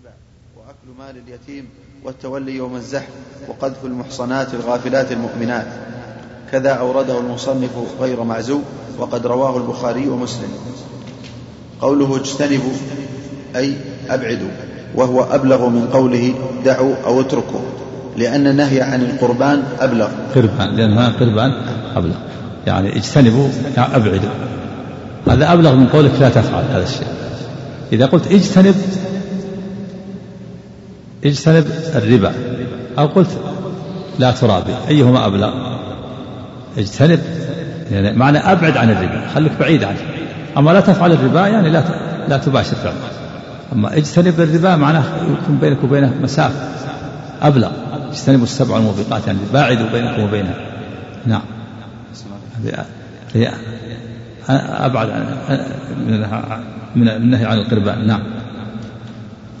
الربا وأكل مال اليتيم والتولي يوم الزحف وقذف المحصنات الغافلات المؤمنات. كذا أورده المصنف غير معزو وقد رواه البخاري ومسلم. قوله اجتنبوا أي أبعدوا وهو أبلغ من قوله دعوا أو اتركوا لأن النهي عن القربان أبلغ. قربان لأن هذا قربان أبلغ. يعني اجتنبوا يعني أبعدوا. هذا أبلغ من قولك لا تفعل هذا الشيء. إذا قلت اجتنب اجتنب الربا. أو قلت لا ترابي أيهما أبلغ؟ اجتنب يعني معنى أبعد عن الربا خليك بعيد عنه. أما لا تفعل الربا يعني لا لا تباشر فعله. أما اجتنب الربا معناه يكون بينك وبينه مسافة. أبلغ اجتنبوا السبع الموبقات يعني باعدوا بينكم وبينها نعم. هي أبعد من النهي عن القربان. نعم.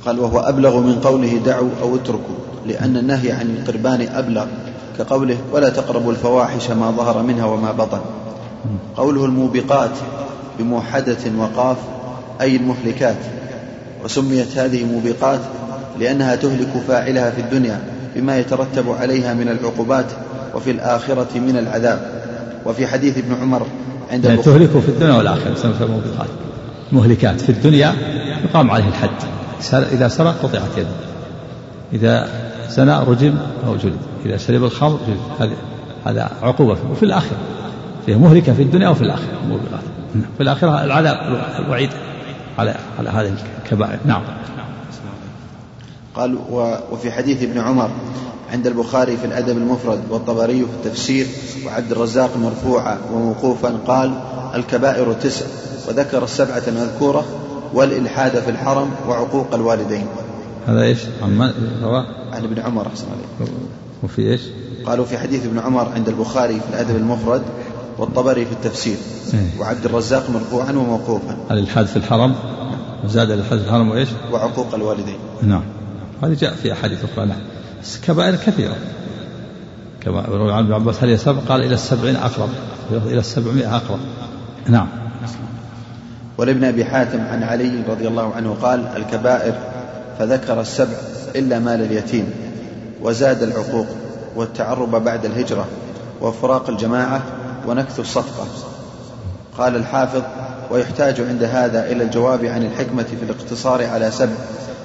قال وهو أبلغ من قوله دعوا أو اتركوا لأن النهي عن القربان أبلغ كقوله ولا تقربوا الفواحش ما ظهر منها وما بطن. قوله الموبقات بموحدة وقاف أي المهلكات. وسميت هذه موبقات لأنها تهلك فاعلها في الدنيا بما يترتب عليها من العقوبات وفي الآخرة من العذاب. وفي حديث ابن عمر عند يعني تهلك في الدنيا والآخرة موبقات. مهلكات. في الدنيا يقام عليه الحد. إذا سرق قطعت يده. إذا زنى رجم أو جلد. إذا شرب الخمر جلد. هذا هذا عقوبة وفي الآخرة. فيه مهلكة في الدنيا وفي الآخرة. في الآخرة. العذاب الوعيد على على هذه الكبائر. نعم. قال وفي حديث ابن عمر عند البخاري في الأدب المفرد والطبري في التفسير وعبد الرزاق مرفوعا وموقوفا قال الكبائر تسع وذكر السبعة المذكورة والإلحاد في الحرم وعقوق الوالدين. هذا إيش؟ عن رواه عن ابن عمر أحسن عليك. وفي إيش؟ قالوا في حديث ابن عمر عند البخاري في الأدب المفرد والطبري في التفسير. إيه؟ وعبد الرزاق مرفوعا وموقوفا. الإلحاد في الحرم؟ وزاد الإلحاد في الحرم وإيش؟ وعقوق الوالدين. نعم. هذه جاء في أحاديث أخرى نعم كبائر كثيرة. كما روى عن ابن عباس هل سبع قال إلى السبعين أقرب. إلى السبعمائة أقرب. نعم. ولابن أبي حاتم عن علي رضي الله عنه قال الكبائر فذكر السبع إلا مال اليتيم وزاد العقوق والتعرب بعد الهجرة وفراق الجماعة ونكث الصفقة. قال الحافظ ويحتاج عند هذا إلى الجواب عن الحكمة في الاقتصار على سبع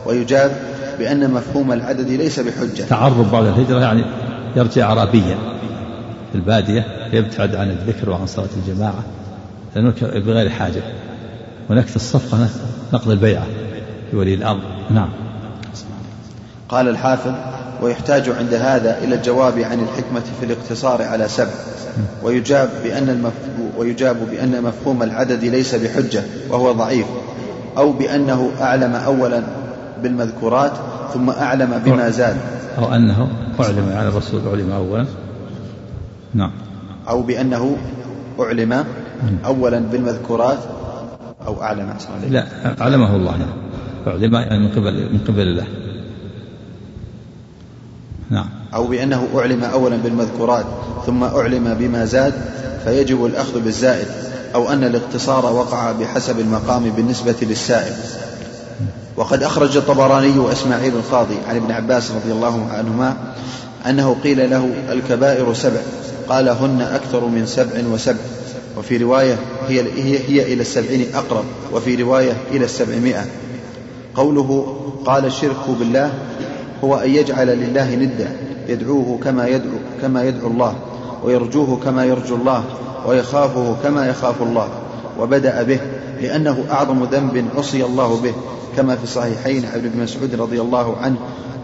ويجاب بأن مفهوم العدد ليس بحجة. تعرب بعد الهجرة يعني يرجع عربيا. في البادية يبتعد عن الذكر وعن صلاة الجماعة لأنه بغير حاجة. ونكث الصفقة نقض البيعة لولي الأمر. نعم. قال الحافظ ويحتاج عند هذا إلى الجواب عن الحكمة في الاقتصار على سبع. ويجاب بأن. ويجاب بأن مفهوم العدد ليس بحجة وهو ضعيف أو بأنه أعلم أولا بالمذكورات ثم أعلم بما زاد. أو أنه أعلم على الرسول أعلم أولا. نعم. أو بأنه أعلم أولا بالمذكورات أو أعلم أحسن لا أعلمه الله يعني. أعلم يعني من قبل من قبل الله نعم. أو بأنه أعلم أولا بالمذكورات ثم أعلم بما زاد فيجب الأخذ بالزائد أو أن الاقتصار وقع بحسب المقام بالنسبة للسائل. وقد أخرج الطبراني وإسماعيل القاضي عن ابن عباس رضي الله عنهما أنه قيل له الكبائر سبع قال هن أكثر من سبع وسبع. وفي رواية هي, هي, هي إلى السبعين أقرب وفي رواية إلى السبعمائة. قوله قال الشرك بالله هو أن يجعل لله ندا يدعوه كما يدعو كما يدعو الله ويرجوه كما يرجو الله ويخافه كما يخاف الله وبدأ به لأنه أعظم ذنب عصي الله به كما في الصحيحين عن ابن مسعود رضي الله عنه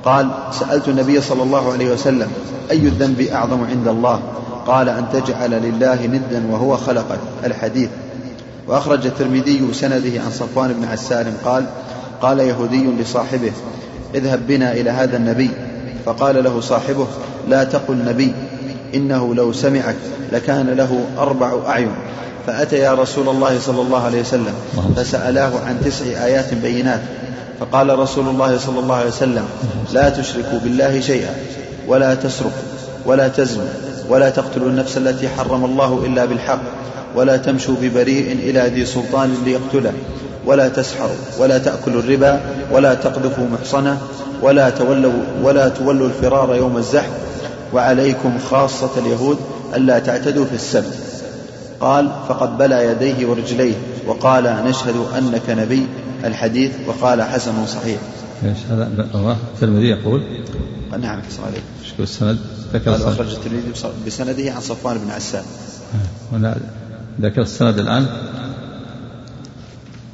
قال سألت النبي صلى الله عليه وسلم أي الذنب أعظم عند الله؟ قال أن تجعل لله ندا وهو خلقك الحديث. وأخرج الترمذي سنده عن صفوان بن عسال قال قال يهودي لصاحبه اذهب بنا إلى هذا النبي. فقال له صاحبه لا تقل نبي إنه لو سمعك لكان له أربع أعين. فأتى يا رسول الله صلى الله عليه وسلم فسألاه عن تسع آيات بينات. فقال رسول الله صلى الله عليه وسلم لا تشركوا بالله شيئا ولا تسرقوا ولا تزنوا. ولا تقتلوا النفس التي حرم الله إلا بالحق ولا تمشوا ببريء إلى ذي سلطان ليقتله ولا تسحروا ولا تأكلوا الربا ولا تقذفوا محصنة ولا تولوا ولا تولوا الفرار يوم الزحف وعليكم خاصة اليهود ألا تعتدوا في السبت. قال فقبل يديه ورجليه وقال نشهد أنك نبي الحديث وقال حسن صحيح. هذا؟ الترمذي يقول نعم عليك إيش السند؟ ذكر قال أخرج الترمذي بسنده عن صفوان بن عسان هنا ذكر السند الآن.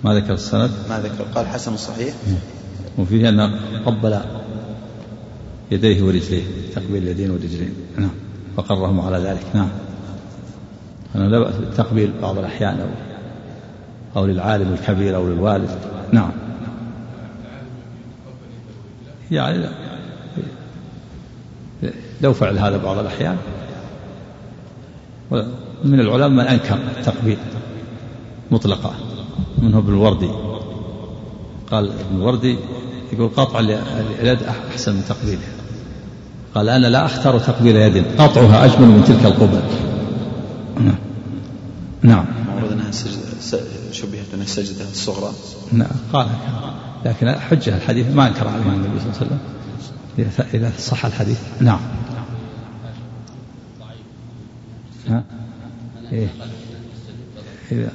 ما ذكر السند؟ ما ذكر. قال حسن صحيح. وفيه أن قبل يديه ورجليه تقبيل اليدين والرجلين نعم. فقرهم على ذلك. نعم. أنا لا بأس بالتقبيل بعض الأحيان أو أو للعالم الكبير أو للوالد. نعم. يعني. لو فعل هذا بعض الأحيان. من العلماء من أنكر التقبيل مطلقة منه ابن الوردي. قال ابن الوردي يقول قطع اليد أحسن من تقبيلها قال أنا لا أختار تقبيل يد قطعها أجمل من تلك القبل. نعم. ورد أنها شبهت أنها السجدة الصغرى. نعم. قال لكن حجة الحديث ما أنكر عليه النبي صلى الله عليه وسلم. إذا صح الحديث. نعم. ها؟ إيه؟ إذا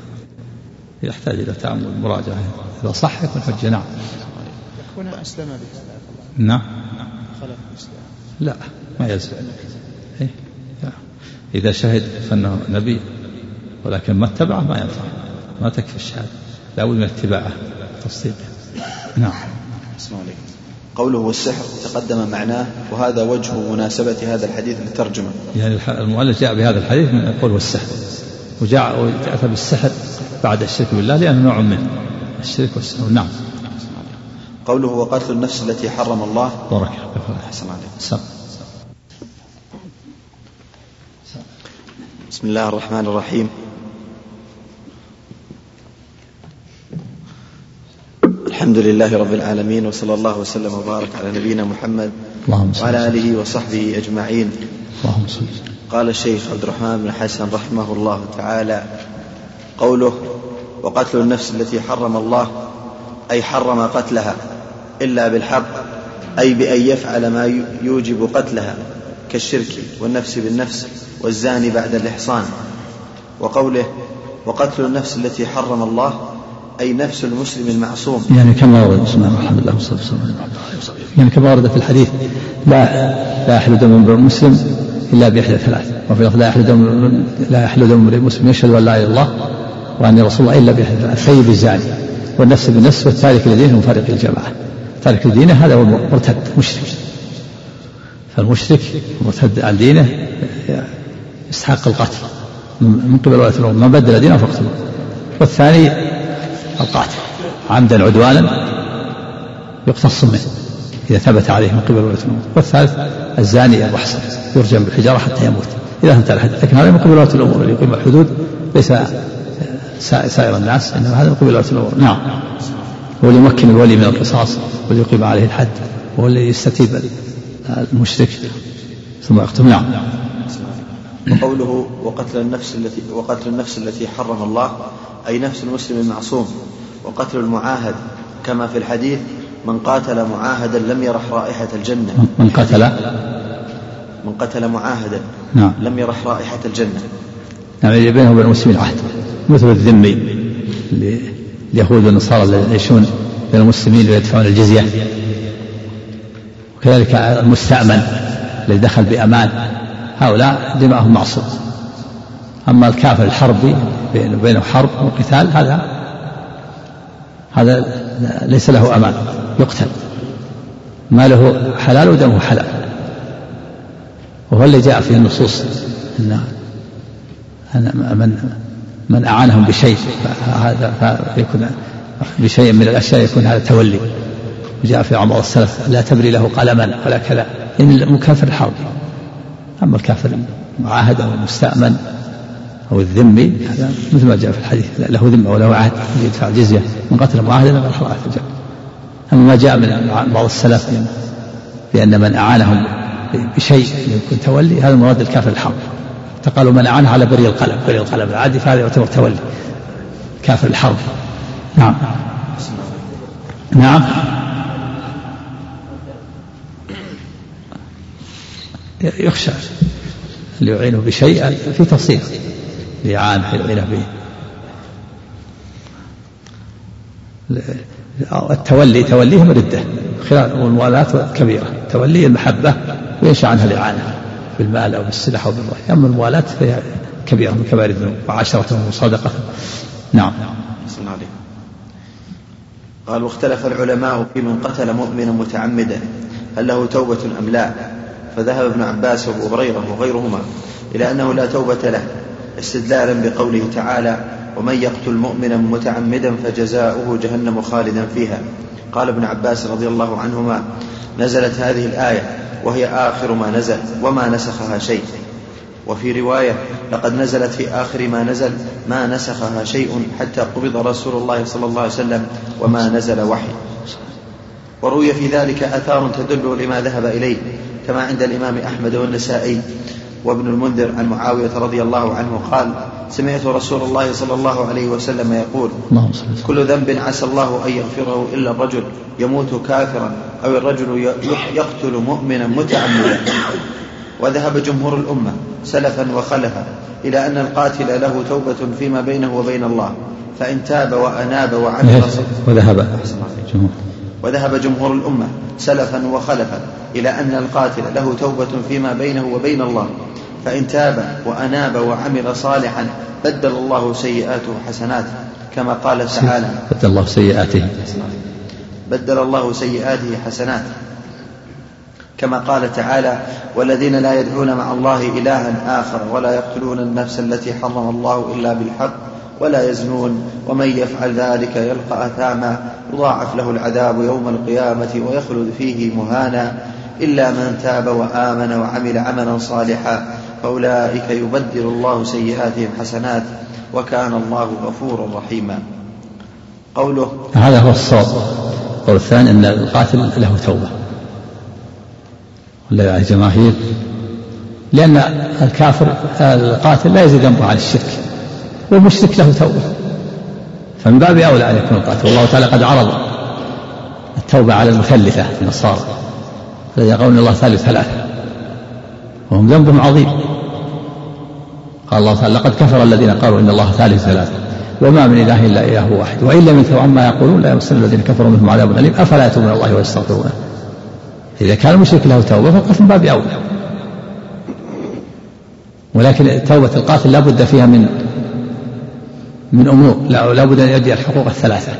يحتاج إلى تأمل مراجعة. إذا صح يكون حجة. نعم. يكون أسلم بهذا نعم. خلف الإسلام. لا ما يلزم. إيه؟ إذا شهد فأنه نبي ولكن ما اتبعه ما ينفع. ما تكفي الشهادة. لا بد من اتباعه تصديقه. نعم. قوله والسحر تقدم معناه وهذا وجه مناسبة هذا الحديث للترجمة يعني المؤلف جاء بهذا الحديث من القول والسحر وجاء وجاء بالسحر بعد الشرك بالله لأنه نوع منه الشرك والسحر نعم. قوله وقتل النفس التي حرم الله. بارك أحسن عليك. بسم الله الرحمن الرحيم. الحمد لله رب العالمين وصلى الله وسلم وبارك على نبينا محمد وعلى آله وصحبه أجمعين. اللهم صل قال الشيخ عبد الرحمن بن حسن رحمه الله تعالى قوله وقتل النفس التي حرم الله أي حرم قتلها إلا بالحق أي بأن يفعل ما يوجب قتلها كالشرك والنفس بالنفس والزاني بعد الإحصان. وقوله وقتل النفس التي حرم الله أي نفس المسلم المعصوم. يعني كما ورد بسم الله الحمد لله والصلاة والسلام يعني كما ورد في الحديث لا لا يحل دم امرئ مسلم إلا بإحدى ثلاث. وفي لا يحل دم لا يحل دم امرئ مسلم يشهد أن لا إله إلا الله وأني رسول الله إلا بإحدى ثلاث. ثيب الزاني والنفس بالنفس والتارك لدينه مفارق الجماعة تارك لدينه هذا هو مرتد مشرك. فالمشرك مرتد عن دينه يستحق القتل. من قبل ولاة الأمور من بدل دينه فاقتلوه. والثاني القاتل. عمدا عدوانا يقتص منه إذا ثبت عليه من قبل ولاة الأمور. والثالث الزاني المحصن يرجم بالحجارة حتى يموت. إذا انتهى الحد لكن هذا من قبل ولاة الأمور اللي يقيم الحدود ليس سائر الناس إنما هذا من قبل ولاة الأمور. نعم. هو اللي يمكن الولي من القصاص واللي يقيم عليه الحد هو اللي يستتيب المشرك. ثم يقتل. نعم. وقوله وقتل النفس التي وقتل النفس التي حرم الله أي نفس المسلم المعصوم وقتل المعاهد كما في الحديث من قاتل معاهدا لم يرح رائحة الجنة. من قتل؟ من قتل معاهدا نعم. لم يرح رائحة الجنة. نعم يعني بينه وبين المسلمين عهد. مثل الذمي اليهود والنصارى الذين يعيشون بين المسلمين ويدفعون الجزية. وكذلك المستأمن الذي دخل بأمان. هؤلاء دماءهم معصوم. أما الكافر الحربي بينه حرب وقتال هذا هذا ليس له أمان يقتل. ماله حلال ودمه حلال. وهو اللي جاء فيه النصوص أن من من أعانهم بشيء فهذا فيكون بشيء من الأشياء يكون هذا تولي. وجاء في بعض السلف لا تبري له قلما ولا كذا. إن المكافر الحرب أما الكافر المعاهد أو المستأمن أو الذمي هذا مثل ما جاء في الحديث له ذمة وله عهد يدفع الجزية من قتل معاهدا من الحرائق الجنة. أما ما جاء من بعض السلف بأن من أعانهم بشيء يكون تولي هذا مراد الكافر الحرب فقالوا من أعانه على بري القلم بري القلم العادي فهذا يعتبر تولي. كافر الحرب. نعم. نعم. يخشى اللي يعينه بشيء في تفصيل لعان يعينه به. التولي توليهم ردة خلال والموالاة كبيرة. تولي المحبة وينشأ عنها الإعانة بالمال أو بالسلاح أو بالرأي أما الموالاة فهي كبيرة من كبائر الذنوب. وعشرة وصدقة نعم. قال واختلف العلماء في من قتل مؤمنا متعمدا هل له توبة أم لا؟ فذهب ابن عباس وابو هريرة وغيرهما إلى أنه لا توبة له استدلالا بقوله تعالى ومن يقتل مؤمنا متعمدا فجزاؤه جهنم خالدا فيها قال ابن عباس رضي الله عنهما نزلت هذه الآية وهي آخر ما نزل وما نسخها شيء وفي رواية لقد نزلت في آخر ما نزل ما نسخها شيء حتى قبض رسول الله صلى الله عليه وسلم وما نزل وحي وروي في ذلك آثار تدل لما ذهب إليه كما عند الإمام أحمد والنسائي وابن المنذر عن معاوية رضي الله عنه قال سمعت رسول الله صلى الله عليه وسلم يقول كل ذنب عسى الله أن يغفره إلا الرجل يموت كافرا أو الرجل يقتل مؤمنا متعمدا. وذهب جمهور الأمة سلفا وخلفا إلى أن القاتل له توبة فيما بينه وبين الله فإن تاب وأناب وعمل وذهب وذهب جمهور الأمة سلفا وخلفا إلى أن القاتل له توبة فيما بينه وبين الله. فإن تاب وأناب وعمل صالحا بدل الله سيئاته حسنات كما قال تعالى بدل الله سيئاته. بدل الله سيئاته حسنات كما قال تعالى والذين لا يدعون مع الله إلها آخر ولا يقتلون النفس التي حرم الله إلا بالحق ولا يزنون ومن يفعل ذلك يلقى أثاما. يضاعف له العذاب يوم القيامة ويخلد فيه مهانا إلا من تاب وآمن وعمل عملا صالحا فأولئك يبدل الله سيئاتهم حسنات وكان الله غفورا رحيما. قوله هذا هو الصواب. القول الثاني أن القاتل له توبة. عليه الجماهير لأن الكافر القاتل لا يزيد ذنبه عن الشرك. والمشرك له توبة. فمن باب أولى أن يكون القاتل. والله تعالى قد عرض التوبة على المثلثة النصارى الذين يقولون الله ثالث ثلاثة وهم ذنبهم عظيم. قال الله تعالى لقد كفر الذين قالوا إن الله ثالث ثلاثة وما من إله إلا إله واحد وإن لم ينتهوا عما يقولون لا يمسن الذين كفروا منهم عذاب أليم. أفلا يتوبون الله ويستغفرونه إذا كان المشرك له توبة فالقتل من باب أولى. ولكن توبة القاتل لا بد فيها من من أمور لا بد أن يؤدي الحقوق الثلاثة.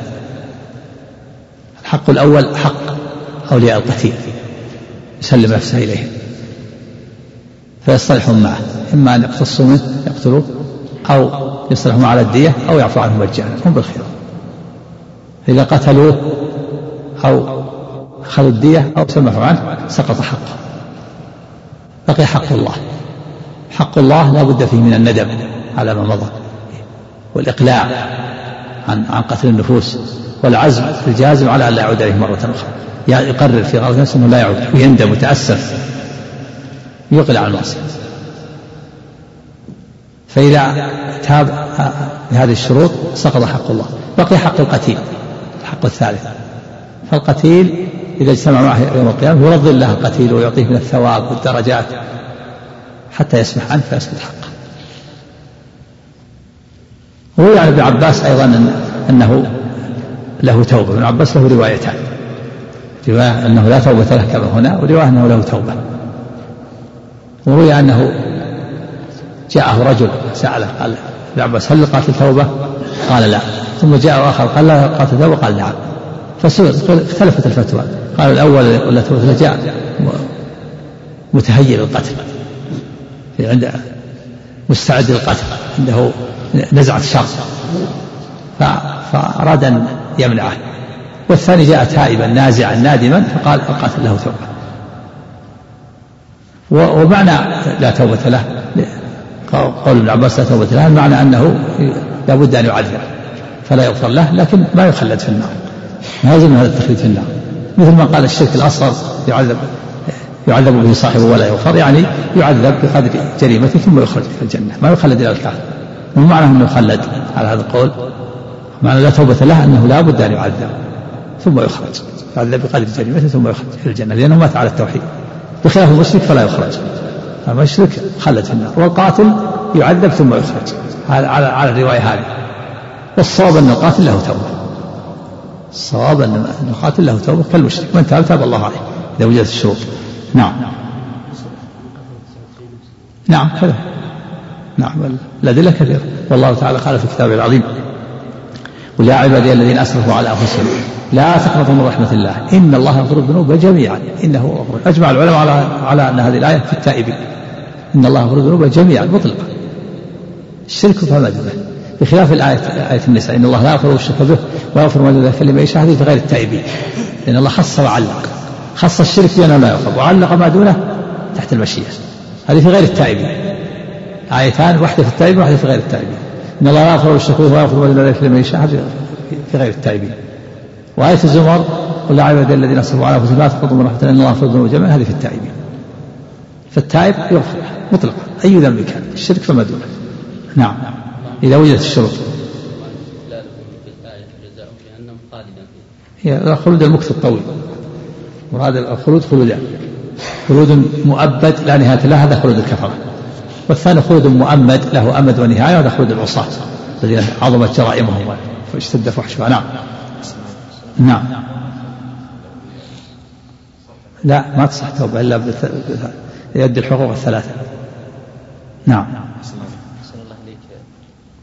الحق الأول حق أولياء القتيل يسلم نفسه إليهم فيصطلحون معه إما أن يقتصوا منه يقتلوه أو يصلحوا على الدية أو يعفو عنه مجانا هم بالخير. إذا قتلوه أو أخذوا الدية أو سمحوا عنه سقط حقه. بقي حق الله. حق الله لا بد فيه من الندم على ما مضى. والإقلاع عن عن قتل النفوس والعزم الجازم على أن لا يعود إليه مرة أخرى. يقرر في غرض نفسه أنه لا يعود ويندم ويتأسف يقلع عن المعصية فإذا تاب بهذه الشروط سقط حق الله. بقي حق القتيل الحق الثالث. فالقتيل إذا اجتمع معه يوم القيامة يرضي الله القتيل ويعطيه من الثواب والدرجات حتى يسمح عنه فيسقط حقه وروي عن ابن عباس أيضا أنه له توبة. ابن عباس له روايتان. رواية أنه لا توبة له كما هنا ورواية أنه له توبة. وروي أنه جاءه رجل سأله قال ابن عباس هل لقاتل توبة؟ قال لا. ثم جاء آخر قال لا قاتل توبة قال نعم. فسئل اختلفت الفتوى. قال الأول ولا توبة جاء متهيئ للقتل. عند مستعد للقتل. عنده نزعة شر فأراد أن يمنعه. والثاني جاء تائبا نازعا نادما فقال القاتل له توبة. ومعنى لا توبة له. قول ابن عباس لا توبة له المعنى أنه لا بد أن يعذب فلا يغفر له لكن ما يخلد في النار. ما يلزم هذا التخليد في النار. مثل ما قال الشرك الأصغر يعذب يعذب به صاحبه ولا يغفر يعني يعذب بقدر جريمته ثم يخرج في الجنة. ما يخلد إلى الكافر مو معنى أنه يخلد على هذا القول معنى لا توبة له أنه لا بد أن يعذب ثم يخرج. يعذب بقدر جريمته ثم يخرج في الجنة لأنه مات على التوحيد. بخلاف المشرك فلا يخرج. المشرك خلد في النار والقاتل يعذب ثم يخرج. على على, على الرواية هذه. والصواب أن القاتل له توبة. الصواب أن القاتل له توبة كالمشرك. من تاب تاب الله عليه. إذا وجدت الشروط. نعم. نعم كذا. نعم. الأدلة كثيرة. والله تعالى قال في كتابه العظيم قل يا عبادي الذين أسرفوا على أنفسهم لا تقنطوا من رحمة الله إن الله يغفر الذنوب جميعا. إنه هو أجمع العلماء على على أن هذه الآية في التائبين. إن الله يغفر الذنوب جميعا مطلقا. الشرك فما دونه بخلاف الآية آية النساء إن الله لا يغفر الشرك به ويغفر ما دون ذلك لمن يشاء هذه في غير التائبين. لأن الله خص وعلق. خص الشرك بأنه لا يغفر وعلق ما دونه تحت المشيئة هذه في غير التائبين. آيتان واحدة في التائبين وواحدة في غير التائبين إن الله لا يغفر ويغفر ما دون ذلك لمن يشاء في غير التائبين وآية الزمر قل يا عبادي الذين أسرفوا على أنفسهم لا تقنطوا من رحمة إن الله يغفر الذنوب جميعا. هذه في التائبين فالتائب يغفر مطلقا أي ذنب كان؟ الشرك فما دونه. نعم. إذا وجدت الشروط هي خلود المكث الطويل. مراد الخلود خلودان خلود مؤبد لا نهاية له هذا خلود الكفرة. والثاني خلود مؤمد له أمد ونهاية وهذا خلود العصاة. الذين عظمت جرائمهم. فاشتد فحشها نعم. نعم. لا ما تصح توبة إلا يؤدي الحقوق الثلاثة. نعم.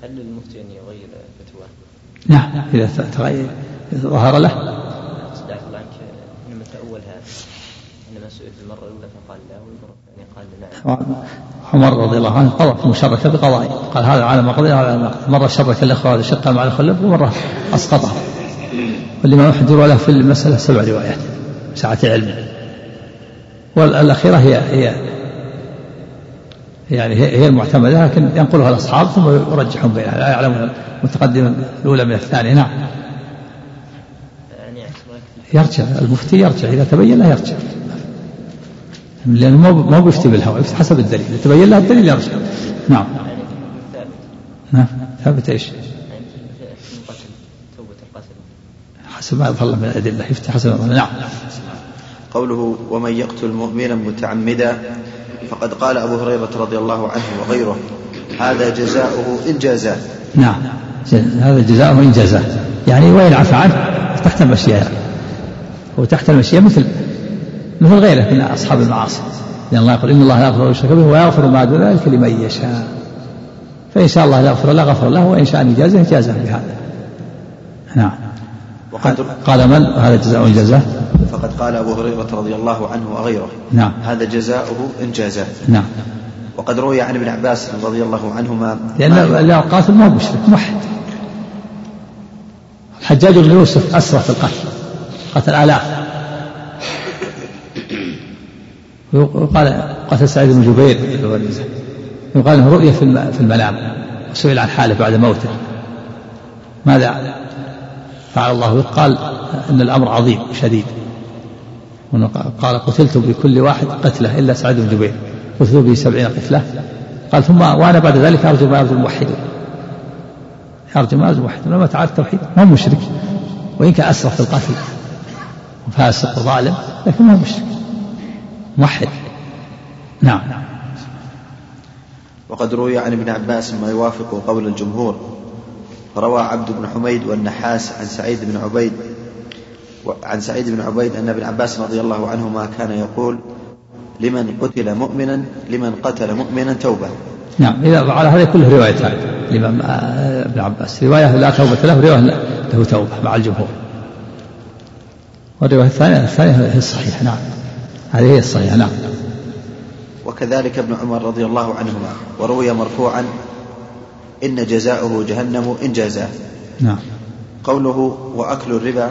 هل للمفتي أن يغير فتواه؟ نعم إذا تغير ظهر له. استعفى الله عنك إنما تأول هذا. إنما سئل المرة الأولى فقال لا والمرة الثانية قال نعم عمر رضي الله عنه قضى في مشركة بقضائه. قال هذا على ما قضي على ما مرة شرك الإخوة هذا شق مع الخلف ومرة أسقطه والإمام أحمد له في المسألة سبع روايات سعة علمه والأخيرة هي هي يعني هي المعتمدة لكن ينقلها الأصحاب ثم يرجحون بينها لا يعلمون المتقدم الأولى من الثانية. نعم. يرجع المفتي يرجع. إذا تبين له يرجع. لأنه ما ما بيفتي بالهوى يفتي حسب الدليل. تبين له الدليل يرجع نعم. نعم. ثابت إيش؟ حسب ما يظهر من الأدلة. يفتي حسب ما يظهر نعم. قوله ومن يقتل مؤمنا متعمدا فقد قال أبو هريرة رضي الله عنه وغيره هذا جزاؤه إن جازاه. نعم. هذا جزاؤه إن جازاه. يعني وإن عفى عنه تحت المشيئة. هو تحت المشيئة مثل مثل غيره من أصحاب المعاصي. لأن الله يقول إن الله لا يغفر ويشرك به ويغفر ما دون ذلك لمن يشاء. فإن شاء الله يغفر له غفر له وإن شاء أن يجازه جازه بهذا. نعم. قال من؟ هذا جزاء جزاه فقد قال أبو هريرة رضي الله عنه وغيره. نعم. هذا جزاؤه إن جازاه نعم. وقد روي عن ابن عباس رضي الله عنهما لأن القاتل ما هو مشرك موحد. الحجاج بن يوسف أسرع في القتل قتل آلاف. وقال قتل سعيد بن جبير يقال له رؤية في المنام وسئل عن حاله بعد موته. ماذا فعل الله؟ قال إن الأمر عظيم شديد. قال قتلت بكل واحد قتله إلا سعيد بن جبير. قتلت به سبعين قتلة. قال ثم وأنا بعد ذلك أرجو ما يرجو الموحدون أرجو ما يرجو الموحدون لما تعرف التوحيد ما مشرك. وإن كان اسرف في القتل وفاسق وظالم لكن ما مشرك. موحد نعم. وقد روي عن ابن عباس ما يوافق قول الجمهور. روى عبد بن حميد والنحاس عن سعيد بن عبيد عن سعيد بن عبيد أن ابن عباس رضي الله عنهما كان يقول لمن قتل مؤمنا لمن قتل مؤمنا توبة. نعم. إذا على هذه كله روايتان الإمام ابن عباس. رواية لا توبة له ورواية له توبة مع الجمهور. والرواية الثانية الثانية هي الصحيحة نعم. هذه هي الصحيحة نعم وكذلك ابن عمر رضي الله عنهما وروي مرفوعا إن جزاؤه جهنم إن جازاه. نعم. قوله وأكل الربا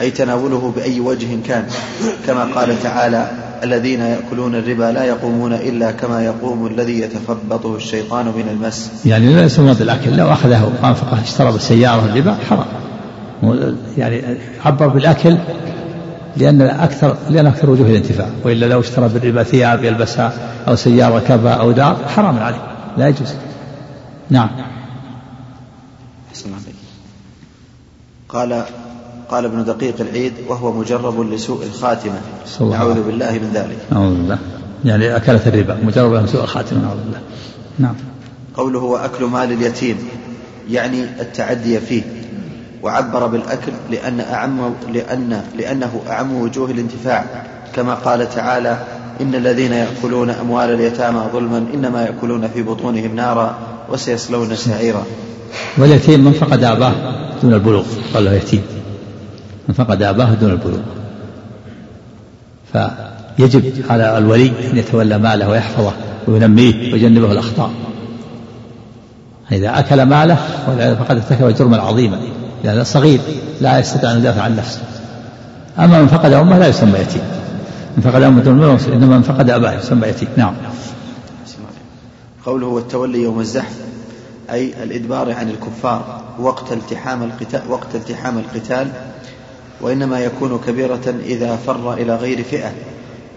أي تناوله بأي وجه كان كما قال تعالى الذين يأكلون الربا لا يقومون إلا كما يقوم الذي يتخبطه الشيطان من المس. يعني لا يسمى الأكل لو أخذه وأنفقه اشترى بالسيارة الربا حرام. يعني عبر بالأكل لأن أكثر لأن أكثر وجوه الانتفاع. وإلا لو اشترى بالربا ثياب يلبسها أو سيارة ركبها أو دار حرام عليه. لا يجوز. نعم. قال قال ابن دقيق العيد وهو مجرب لسوء الخاتمة. نعوذ. بالله من ذلك. نعوذ بالله. يعني أكلت الربا مجرد من سوء الخاتمة نعوذ بالله. نعم. قوله وأكل مال اليتيم يعني التعدي فيه. وعبر بالأكل لأن أعم لأن لأنه أعم وجوه الانتفاع. كما قال تعالى إن الذين يأكلون أموال اليتامى ظلما إنما يأكلون في بطونهم نارا وسيصلون سعيرا. واليتيم من فقد أباه دون البلوغ قال له يتيم. من فقد أباه دون البلوغ. فيجب على الولي أن يتولى ماله ويحفظه وينميه ويجنبه الأخطاء. إذا أكل ماله فقد ارتكب جرما عظيما. لأن صغير لا يستطيع أن يدافع عن نفسه. أما من فقد أمة لا يسمى يتيم. من فقد أمة دون إنما من فقد أباه يسمى يتيم. نعم. قوله والتولي يوم الزحف أي الإدبار عن الكفار وقت التحام القتال وقت التحام القتال وإنما يكون كبيرة إذا فر إلى غير فئة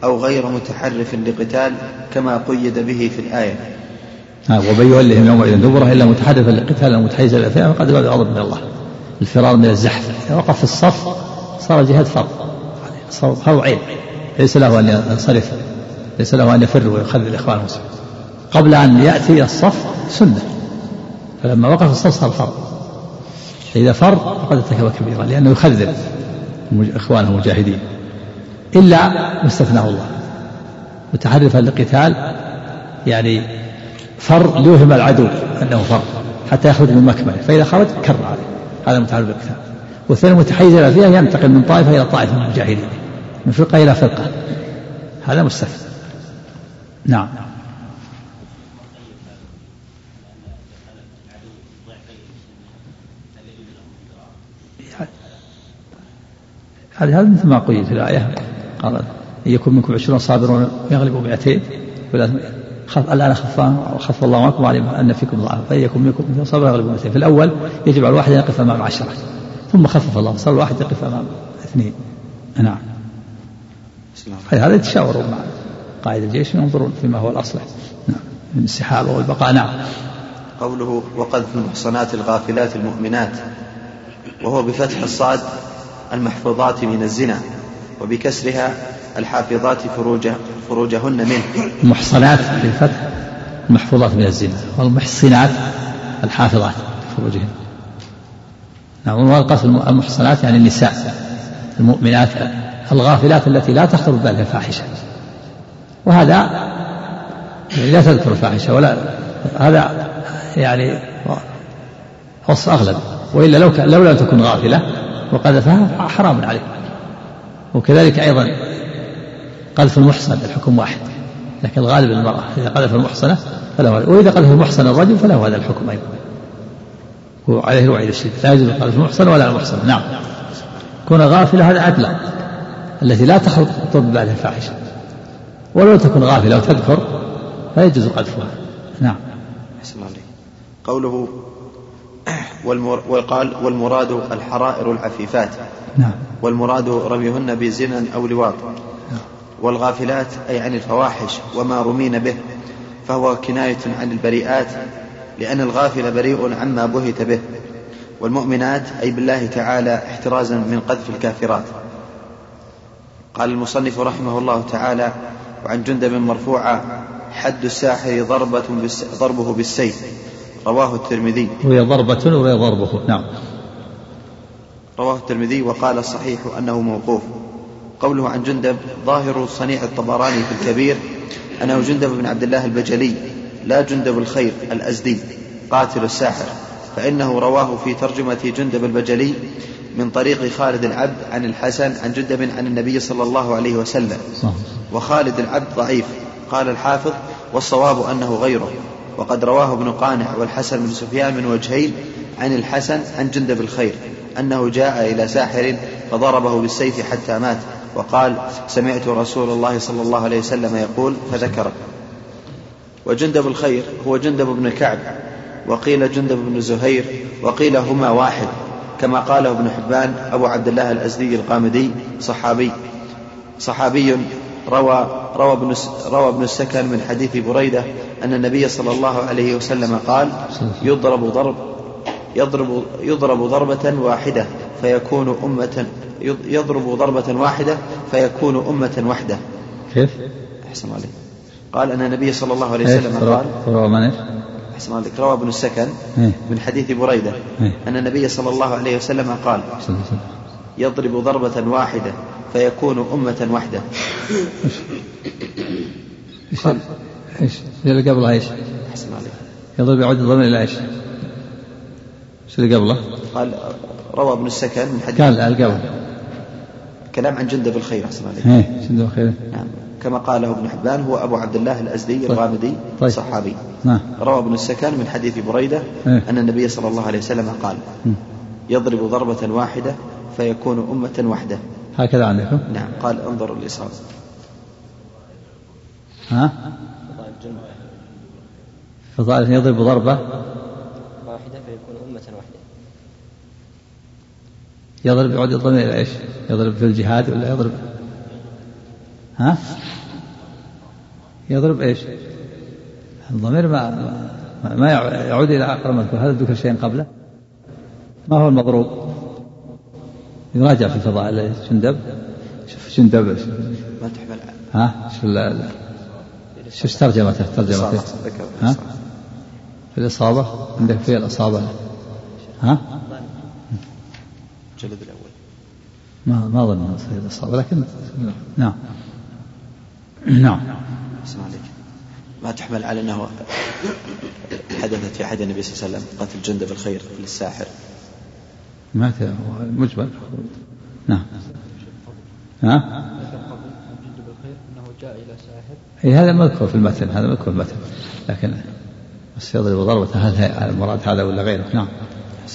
أو غير متحرف لقتال كما قيد به في الآية. ومن يولهم يومئذ دبره إلا متحدثا لقتال أو متحيزا إلى فئة فقد بلغ غضب من الله. الفرار من الزحف. إذا وقف في الصف صار جهاد فرض فرض عين. ليس له أن ينصرف. ليس له أن يفر ويخذل اخوانه المسلمين. قبل أن يأتي الصف سنة. فلما وقف الصف صار فرض فاذا فر فقد ارتكب كبيرا لأنه يخذل إخوانه المجاهدين. إلا ما استثناه الله. متحرفا للقتال يعني فر ليوهم العدو أنه فر حتى يخرج من مكمنه فإذا خرج كر عليه. هذا متعلق بالقتال والثاني متحيز إلى فيها ينتقل من طائفة إلى طائفة من المجاهدين من فرقة إلى فرقة. هذا مستثنى نعم. هذا مثل ما قيل في الآية قال أن يكون منكم عشرون صابرون يغلبوا مئتين خف الآن خفان خف الله عنكم وعلم أن فيكم ضعف فإن يكن منكم مثل صبر يغلب مثل في الأول يجب على الواحد أن يقف أمام عشرة ثم خفف الله صار الواحد يقف أمام اثنين. نعم. هذا يتشاورون مع قائد الجيش وينظرون فيما هو الأصلح نعم. من السحابة والبقاء نعم. قوله وقذف المحصنات الغافلات المؤمنات وهو بفتح الصاد المحفوظات من الزنا وبكسرها الحافظات فروج فروجهن منه. المحصنات بالفتح المحفوظات من الزنا والمحصنات الحافظات فروجهن. نعم والقصد المحصنات يعني النساء المؤمنات الغافلات التي لا تخطر ببالها الفاحشة. وهذا يعني لا تذكر الفاحشة ولا هذا يعني وصف أغلب. وإلا لو لو لم تكن غافلة وقذفها حرام عليه وكذلك أيضا قذف المحصن الحكم واحد. لكن الغالب المرأة إذا قذف المحصنة فله هذا وإذا قذف المحصن الرجل فله هذا الحكم أيضا. وعليه الوعيد الشديد. لا يجوز قذف المحصن ولا المحصن نعم. كون غافلة هذا أدنى التي لا تخرج بعد الفاحشة. ولو تكن غافلة وتذكر فيجوز قذفها. نعم. قوله والمر... وقال والمراد الحرائر العفيفات. نعم. والمراد رميهن بزنا أو لواط. والغافلات أي عن الفواحش وما رمين به فهو كناية عن البريئات لأن الغافل بريء عما بهت به. والمؤمنات أي بالله تعالى احترازا من قذف الكافرات. قال المصنف رحمه الله تعالى وعن جندب مرفوعة حد الساحر ضربة بالس... ضربه بالسيف. رواه الترمذي. وهي ضربة وهي ضربه. نعم. رواه الترمذي وقال الصحيح أنه موقوف. قوله عن جندب ظاهر صنيع الطبراني في الكبير أنه جندب بن عبد الله البجلي لا جندب الخير الأزدي قاتل الساحر فإنه رواه في ترجمة جندب البجلي من طريق خالد العبد عن الحسن عن جندب عن النبي صلى الله عليه وسلم. وخالد العبد ضعيف. قال الحافظ والصواب أنه غيره. وقد رواه ابن قانع والحسن بن سفيان من وجهين عن الحسن عن جندب الخير أنه جاء إلى ساحر فضربه بالسيف حتى مات. وقال سمعت رسول الله صلى الله عليه وسلم يقول فذكر. وجندب الخير هو جندب بن كعب وقيل جندب بن زهير وقيل هما واحد كما قاله ابن حبان أبو عبد الله الأزدي القامدي صحابي. صحابي روى روى ابن روى ابن السكن من حديث بريدة أن النبي صلى الله عليه وسلم قال يضرب ضرب. يضرب يضرب ضربة واحدة فيكون أمة يضرب ضربة واحدة فيكون أمة وحده كيف؟ أحسن عليك قال أن النبي صلى الله عليه وسلم قال روى من؟ أحسن عليك روى ابن السكن إيه. من حديث بريدة إيه. أن النبي صلى الله عليه وسلم قال. يضرب ضربة واحدة فيكون أمة وحده إيش إيش اللي قبلها إيش؟ أحسن عليك يضرب يعود الضمير إلى إيش؟ إيش اللي قبله؟ قال روى ابن السكن من حديث قال اللي قبل كلام عن جندب الخير أحسن عليك إيه شنو خير؟ نعم كما قاله ابن حبان هو أبو عبد الله الأزدي الغامدي طيب. صحابي نعم روى ابن السكن من حديث بريدة إيه. أن النبي صلى الله عليه وسلم قال مم. يضرب ضربة واحدة فيكون أمة وحدة هكذا عندكم؟ نعم قال انظروا الإصابة ها؟ فضائل يضرب ضربة واحدة فيكون أمة واحدة يضرب يعود الضمير إلى إيش؟ يضرب في الجهاد ولا يضرب؟ ها؟ يضرب إيش؟ الضمير ما ما, يعود إلى أقرب مذكور هل ذكر شيء قبله؟ ما هو المضروب؟ يراجع في فضائل جندب شوف جندب ما تحمل ها؟ ال- شو ترجمته ترجمته ها؟ في الإصابة؟ عندك في الإصابة؟ ها؟ الجلد الأول. ما ما أظن في الإصابة لكن نعم. نعم. أحسن عليك ما تحمل على أنه حدثت في عهد النبي صلى الله عليه وسلم قتل جندب الخير للساحر ما ت- هو مجمل نعم. ها؟ اي هذا مذكور في المتن هذا مذكور في المتن لكن بس يضرب ضربة هل المراد هذا ولا غيره؟ نعم.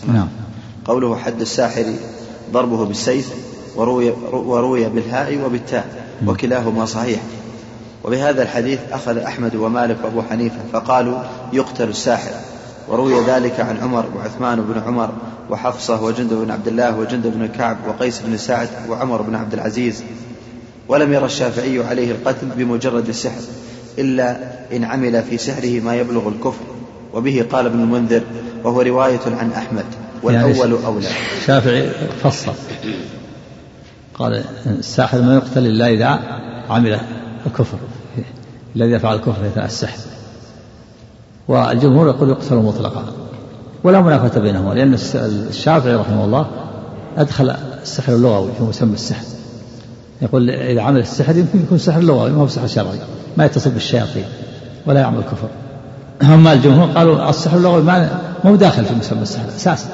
نعم. قوله حد الساحر ضربه بالسيف وروي, وروي بالهاء وبالتاء وكلاهما صحيح. وبهذا الحديث أخذ أحمد ومالك وأبو حنيفة فقالوا يقتل الساحر. وروي ذلك عن عمر وعثمان بن عمر وحفصة وجند بن عبد الله وجند بن كعب وقيس بن سعد وعمر بن عبد العزيز. ولم ير الشافعي عليه القتل بمجرد السحر إلا إن عمل في سحره ما يبلغ الكفر. وبه قال ابن المنذر وهو رواية عن أحمد. والأول يعني أولى. الشافعي فصل. قال الساحر ما يقتل إلا إذا عمل الكفر. الذي يفعل الكفر يفعل السحر. والجمهور يقول يقتل مطلقا. ولا منافاة بينهما لأن الشافعي رحمه الله أدخل السحر اللغوي في مسمى السحر. يقول إذا عمل السحر يمكن يكون سحر لغوي ما هو سحر شرعي. ما يتصل بالشياطين ولا يعمل كفر أما الجمهور قالوا السحر اللغوي ما مو داخل في مسمى السحر أساسا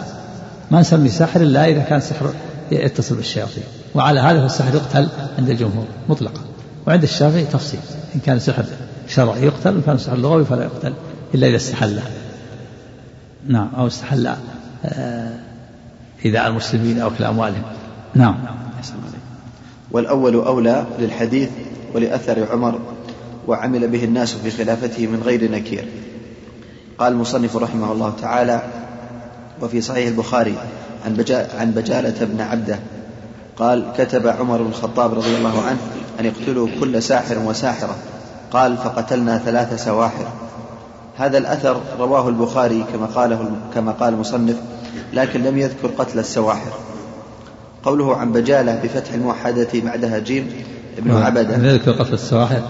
ما نسمي سحر إلا إذا كان سحر يتصل بالشياطين وعلى هذا فالسحر يقتل عند الجمهور مطلقا. وعند الشافعي تفصيل. إن كان سحر شرعي يقتل وإن كان سحر لغوي فلا يقتل إلا إذا استحل. نعم أو استحل آه، إيذاء المسلمين أو أكل أموالهم. نعم. والأول أولى للحديث ولأثر عمر وعمل به الناس في خلافته من غير نكير. قال المصنف رحمه الله تعالى وفي صحيح البخاري عن, عن بجالة بن عبدة قال كتب عمر بن الخطاب رضي الله عنه أن يقتلوا كل ساحر وساحرة. قال فقتلنا ثلاث سواحر. هذا الأثر رواه البخاري كما قاله كما قال المصنف لكن لم يذكر قتل السواحر. قوله عن بجالة بفتح الموحدة بعدها جيم ابن عبدة. ذلك قتل السواحر.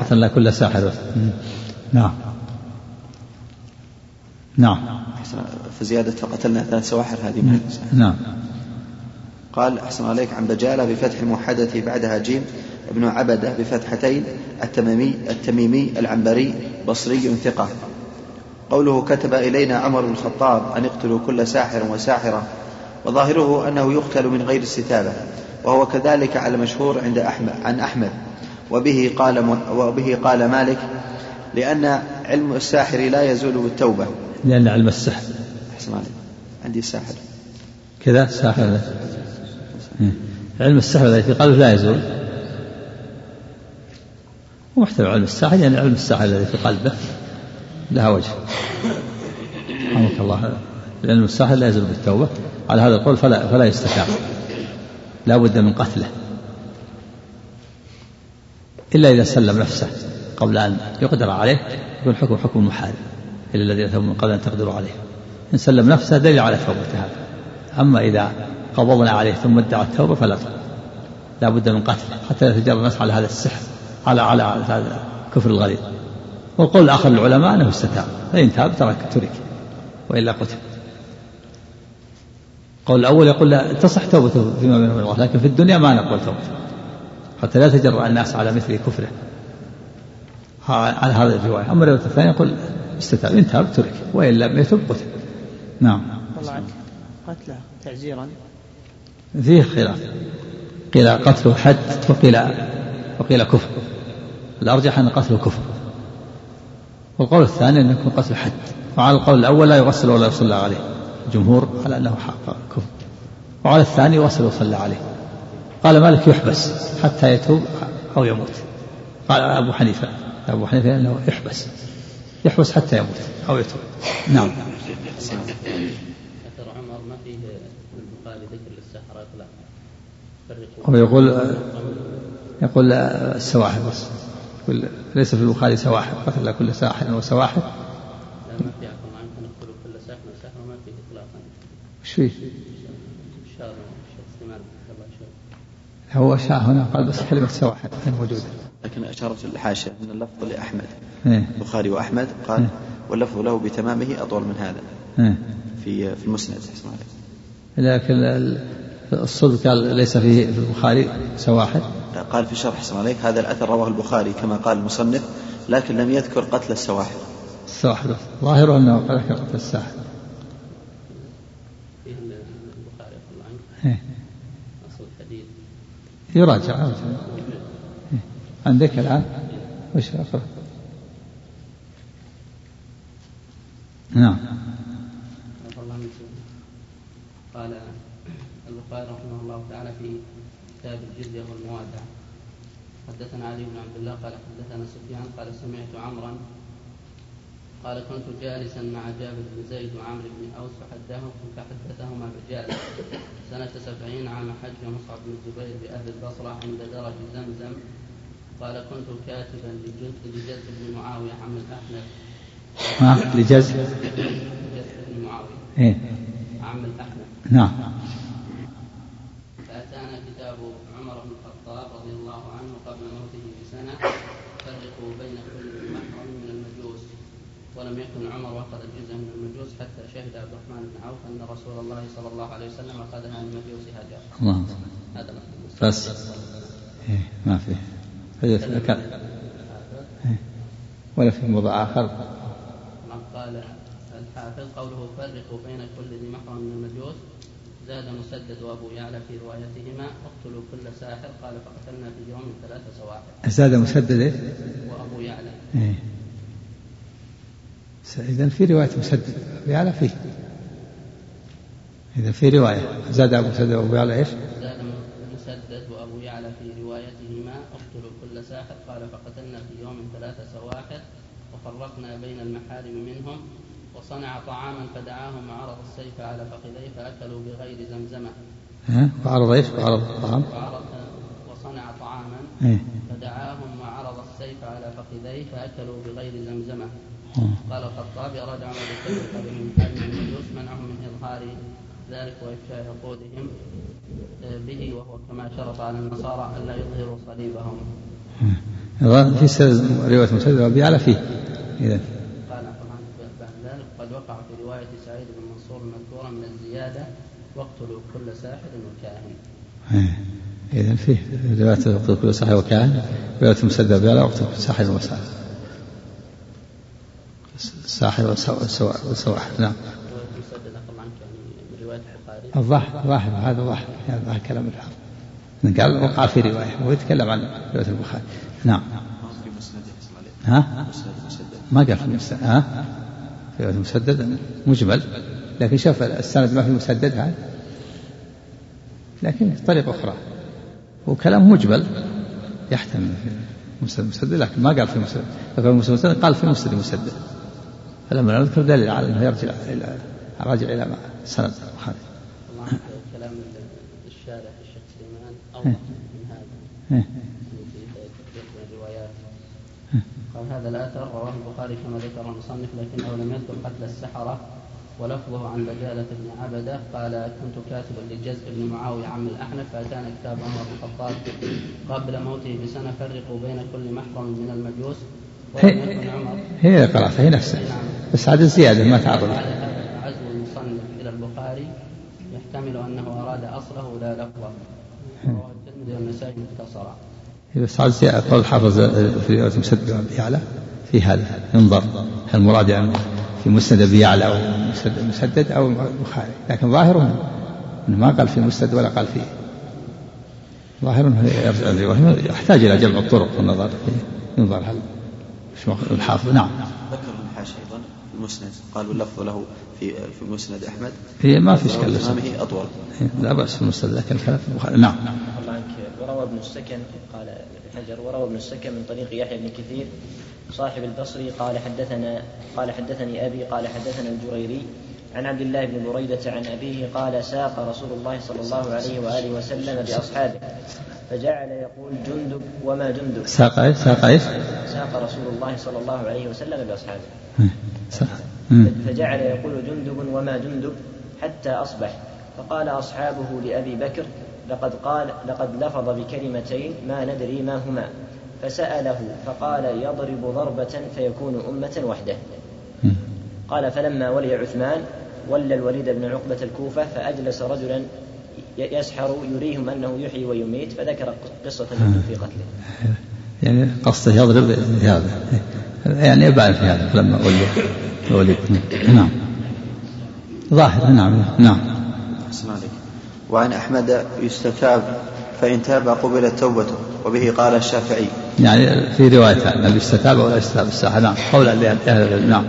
قتلنا كل ساحر. بس. نعم. نعم. فزيادة فقتلنا ثلاث سواحر هذه من نعم. قال أحسن عليك عن بجالة بفتح الموحدة بعدها جيم ابن عبدة بفتحتين التميمي التميمي العنبري بصري ثقة. قوله كتب إلينا عمر بن الخطاب أن اقتلوا كل ساحر وساحرة وظاهره أنه يقتل من غير استتابة وهو كذلك على مشهور عند أحمد عن أحمد. وبه قال وبه قال مالك لأن علم الساحر لا يزول بالتوبة. لأن علم السحر. أحسن عليك. عندي الساحر كذا؟ ساحر. إيه. علم السحر الذي في قلبه لا يزول. ومحتوى علم الساحر يعني علم الساحر الذي في قلبه لها وجه. رحمك الله. لأن الساحر لا يزول بالتوبة. على هذا القول فلا فلا يستتاب لا بد من قتله. إلا إذا سلم نفسه قبل أن يقدر عليه. يكون حكم حكم المحارب إلا الذين تابوا من قبل أن تقدروا عليه. إن سلم نفسه دليل على توبته هذا. أما إذا قبضنا عليه ثم ادعى التوبة فلا لا بد من قتله حتى لا يتجرى الناس على هذا السحر على على هذا الكفر الغليظ. والقول الآخر للعلماء أنه استتاب. فإن تاب ترك ترك. وإلا قتل. القول الأول يقول لا تصح توبته فيما بينه وبين الله لكن في الدنيا ما نقبل توبته. حتى لا تجرأ الناس على مثل كفره. على هذه الرواية. أما الرواية الثانية يقول استتاب إن تاب ترك وإن لم يتب قتل. نعم. عنك. قتله تعزيرا. فيه خلاف. قيل قتله حد وقيل وقيل كفر. الأرجح أن قتله كفر. والقول الثاني أن يكون قتل حد. وعلى القول الأول لا يغسل ولا يصلى عليه. الجمهور على أنه حق كفر. وعلى الثاني يغسل ويصلى عليه. قال مالك يحبس حتى يتوب أو يموت. قال أبو حنيفة. أبو حنيفة أنه يحبس يحبس حتى يموت أو يتوب. نعم. أثر عمر ما فيه في البخاري ذكر للسحرة؟ إطلاقا هو يقول يقول السواحل بس. يقول ليس في البخاري سواحل قتل كل ساحر وسواحل. لا ما في عفوا عنك نقول كل ساحر وساحر ما فيه إطلاقا. إيش فيه؟ هو شاء هنا قال بس كلمة سواحل موجودة. لكن أشارت الحاشية أن اللفظ لأحمد. إيه. البخاري وأحمد قال إيه. واللفظ له بتمامه أطول من هذا. إيه. في في المسند. أحسن عليك. لكن ال- الصدق قال ليس فيه في البخاري سواحل قال في شرح أحسن عليك هذا الأثر رواه البخاري كما قال المصنف لكن لم يذكر قتل السواحل. السواحل. ظاهره أنه ذكر قتل الساحل. يراجع. عندك الآن وش أقرأ نعم. قال البخاري رحمه الله تعالى في كتاب الجزية والموادعة حدثنا علي بن عبد الله قال حدثنا سفيان قال سمعت عمرا قال كنت جالسا مع جابر بن زيد وعمرو بن أوس فحدثهم فحدثهما رجال سنة سبعين عام حج مصعب بن الزبير بأهل البصرة عند درج زمزم قال كنت كاتبا لجز لجز بن معاوية عم الأحنف ها؟ لجز جز بن معاوية. إيه. عم الأحنف نعم. فأتانا كتاب عمر بن الخطاب رضي الله عنه قبل موته بسنة. فرقوا بين كل محرم من المجوس. ولم يكن عمر وقد جزء من المجوس حتى شهد عبد الرحمن بن عوف أن رسول الله صلى الله عليه وسلم أخذها من مجوس هاجر الله هذا بس. إيه. ما فيه هي- كان إيه. ولا في موضع آخر كما قال الحافظ قوله فرقوا بين كل ذي محرم من المجوس زاد مسدد وأبو يعلى في روايتهما اقتلوا كل ساحر قال فقتلنا في يوم ثلاثة سواحر زاد مسدد إيه؟ وأبو يعلى إيه. إذا في رواية مسدد أبي يعلى فيه إذا في رواية زاد أبو مسدد وأبو يعلى إيش؟ زاد مسدد وأبو يعلى في اقتلوا كل ساحر قال فقتلنا في يوم ثلاثة سواحر وفرقنا بين المحارم منهم وصنع طعاما فدعاهم وعرض السيف على فخذيه فأكلوا بغير زمزمة ها؟ وعرض إيش؟ وعرض الطعام وعرض وصنع طعاما إيه. فدعاهم وعرض السيف على فخذيه فأكلوا بغير زمزمة آه. قال الخطابي اراد عمر بين المحارم المجوس منعهم من إظهار ذلك وإفشاء عقودهم به وهو كما شرط على النصارى ألا يظهروا صليبهم. آه. في رواية مسدد وأبي يعلى فيه. إذا. قال بعد ذلك قد وقع في رواية سعيد بن منصور المذكوره من الزيادة واقتلوا كل ساحر وكاهن. إيه. إذا فيه. رواية وقت كل ساحر وكاهن. رواية مسدد وأبي يعلى وقت كل ساحر وساحر ساحر وسواحر نعم روايه مسدد نقل عنك يعني من الظاهر ظاهر هذا ظاهر هذا ظاهر كلام الحافظ قال وقع في رواية وهو يتكلم عن رواية البخاري. نعم. ها؟ مسدد ما قال في المسدد ها؟ في رواية المسدد مجمل لكن شوف السند ما في المسدد هذا. لكن طريقة أخرى. وكلام مجمل يحتمل في مسند مسدد لكن ما قال في مسدد مسند مسدد قال في مسند مسدد فلما نذكر دليل على إنه يرجع إلى راجع إلى سند البخاري الله عنك كلام الشارح الشيخ أوضح من هذا. إيه. الروايات قال هذا الاثر رواه البخاري كما ذكر المصنف لكنه لم يذكر قتل السحرة ولفظه عن دجالة بن عبدة قال كنت كاتبا لجزء بن معاوية عم الأحنف فأتانا كتاب عمر بن الخطاب قبل موته بسنة فرقوا بين كل محرم من المجوس ولم هي يكن عمر. هي قرأتها هي نفسها. نعم. بس هذه زيادة ما تعرض. عزو المصنف إلى البخاري يحتمل أنه أراد أصله لا لفظه. الترمذي والنسائي مختصرا بس قول الحافظ في رواية مسدد بن يعلى في هذا ينظر هل المراد يعني في مسند أبي يعلى أو مسدد, أو البخاري لكن ظاهره إنه ما قال في مسند ولا قال في ظاهر يحتاج إلى جمع الطرق والنظر ينظر هل الحافظ نعم. ذكر الحاشي أيضا في المسند قال واللفظ له في في مسند أحمد هي ما في إشكال امامه أطول لا بأس في المسند لكن الكلام في البخاري نعم الله عنك وروى ابن السكن قال ابن حجر وروى ابن السكن من طريق يحيى بن كثير صاحب البصري قال حدثنا قال حدثني أبي قال حدثنا الجريري عن عبد الله بن بريدة عن أبيه قال ساق رسول الله صلى الله عليه وآله وسلم بأصحابه فجعل يقول جندب وما جندب ساق إيش؟ ساق إيش؟ ساق رسول الله صلى الله عليه وسلم بأصحابه ساق. مم. فجعل يقول جندب وما جندب حتى أصبح. فقال أصحابه لأبي بكر لقد قال لقد لفظ بكلمتين ما ندري ما هما. فسأله فقال يضرب ضربة فيكون أمة وحده. قال فلما ولي عثمان ولى الوليد بن عقبة الكوفة فأجلس رجلا يسحر يريهم أنه يحيي ويميت فذكر قصة في قتله. يعني قصده يضرب هذا. يعني يبان في هذا لما ولي. الوليد. نعم. ظاهر نعم نعم. أحسن عليك وعن أحمد يستتاب فإن تاب قبلت توبته وبه قال الشافعي. يعني في روايتان هل يستتاب ولا يستتاب الساحة. نعم قولا لأهل العلم نعم.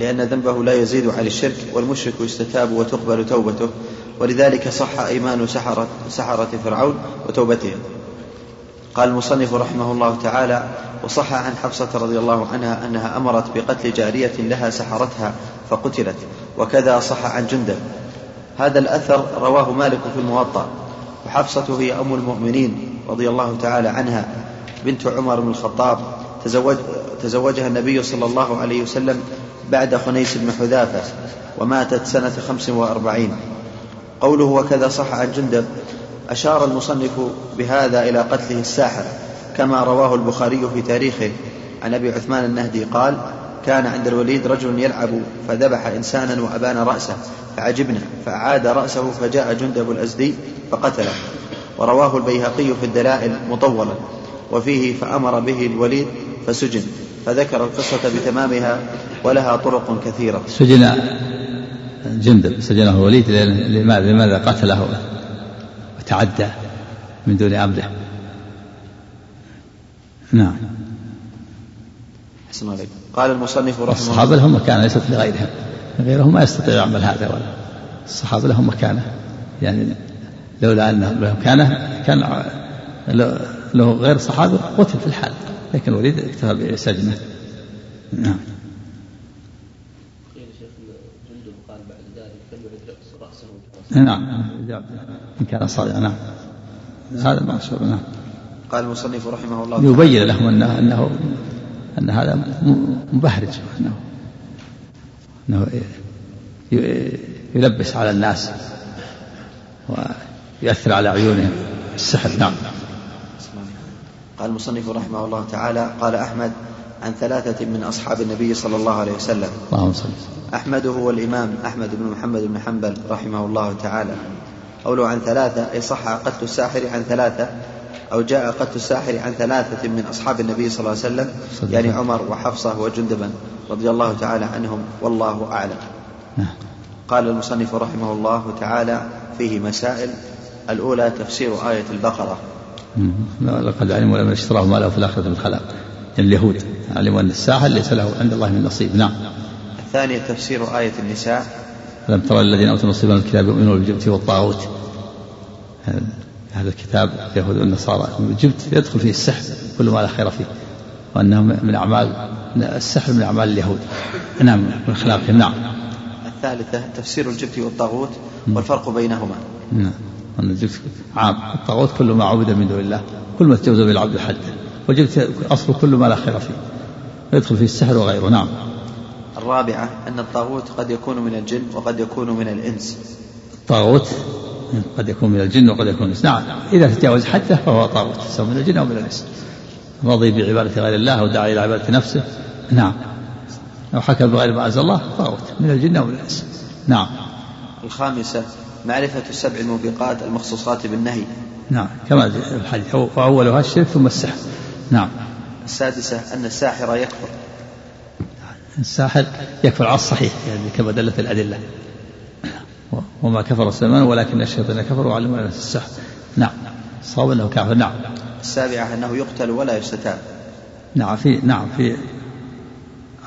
لأن ذنبه لا يزيد عن الشرك والمشرك يستتاب وتقبل توبته ولذلك صح إيمان سحرة, سحرة فرعون وتوبتهم. قال المصنف رحمه الله تعالى وصح عن حفصة رضي الله عنها أنها أمرت بقتل جارية لها سحرتها فقتلت وكذا صح عن جندب. هذا الأثر رواه مالك في الموطأ وحفصة هي أم المؤمنين رضي الله تعالى عنها بنت عمر بن الخطاب تزوج تزوجها النبي صلى الله عليه وسلم بعد خنيس بن حذافة وماتت سنة خمس وأربعين. قوله وكذا صح عن جندب أشار المصنف بهذا إلى قتله الساحر كما رواه البخاري في تاريخه. عن أبي عثمان النهدي قال كان عند الوليد رجل يلعب فذبح إنسانا وأبان رأسه فعجبنا فأعاد رأسه فجاء جندب الأزدي فقتله. ورواه البيهقي في الدلائل مطولا. وفيه فأمر به الوليد فسجن فذكر القصة بتمامها ولها طرق كثيرة. سجن جندب سجنه الوليد لماذا قتله؟ وتعدى من دون أمره نعم. أحسن عليكم. قال المصنف رحمه الصحابة لهم مكانة ليست لغيرهم غيرهم ما يستطيع يعمل هذا ولا. الصحابة لهم مكانة. يعني لولا أن لهم مكانة كان لو- له غير صحابي قتل في الحال. لكن الوليد اكتفى بسجنه. نعم. قيل شيخ جندب قال بعد ذلك فليعد رأسه. نعم. إن كان صادقا نعم. هذا مشهور نعم. قال المصنف رحمه الله تعالى. يبين لهم أنه أنه أن هذا مبهرج أنه أنه يلبس على الناس ويؤثر على عيونهم. السحر نعم. قال المصنف رحمه الله تعالى قال أحمد عن ثلاثة من أصحاب النبي صلى الله عليه وسلم. اللهم صل أحمد هو الإمام أحمد بن محمد بن حنبل رحمه الله تعالى. قوله عن ثلاثة أي صح قتل الساحر عن ثلاثة أو جاء قتل الساحر عن ثلاثة من أصحاب النبي صلى الله عليه وسلم يعني. عمر وحفصة وجندبا رضي الله تعالى عنهم والله أعلم. نعم. قال المصنف رحمه الله تعالى فيه مسائل الأولى تفسير آية البقرة. لقد علموا لمن اشتراه ما له في الآخرة من خلاق. يعني اليهود علموا أن الساحر ليس له عند الله من نصيب. نعم. الثانية تفسير آية النساء ألم ترى الذين أوتوا نصيبا من الكتاب يؤمنون بالجبت والطاغوت؟ هذا الكتاب اليهود والنصارى. الجبت يدخل فيه السحر كل ما لا خير فيه. وأنه من أعمال السحر من أعمال اليهود. نعم من أخلاقهم نعم. الثالثة تفسير الجبت والطاغوت والفرق بينهما. نعم. أن الجبت عام. الطاغوت كل ما عبد من دون الله. كل ما تجاوز به العبد حده والجبت أصل كل ما لا خير فيه. يدخل فيه السحر وغيره. نعم. الرابعة أن الطاغوت قد يكون من الجن وقد يكون من الإنس. الطاغوت قد يكون من الجن وقد يكون من الإنس. نعم إذا تجاوز حده فهو طاغوت سواء من الجن أو من الإنس. رضي بعبادة غير الله ودعا إلى عبادة نفسه. نعم. لو حكم بغير ما أنزل الله طاغوت من الجن أو من الإنس. نعم. الخامسة معرفة السبع الموبقات المخصوصات بالنهي. نعم كما في الحديث وأولها الشرك ثم السحر. نعم. السادسة أن الساحر يكفر. الساحر يكفر على الصحيح يعني كما دلت الأدلة. وما كفر سليمان ولكن الشيطان كفر وعلموا الناس السحر. نعم. صواب أنه كافر. نعم. السابعة أنه يقتل ولا يستتاب. نعم في نعم في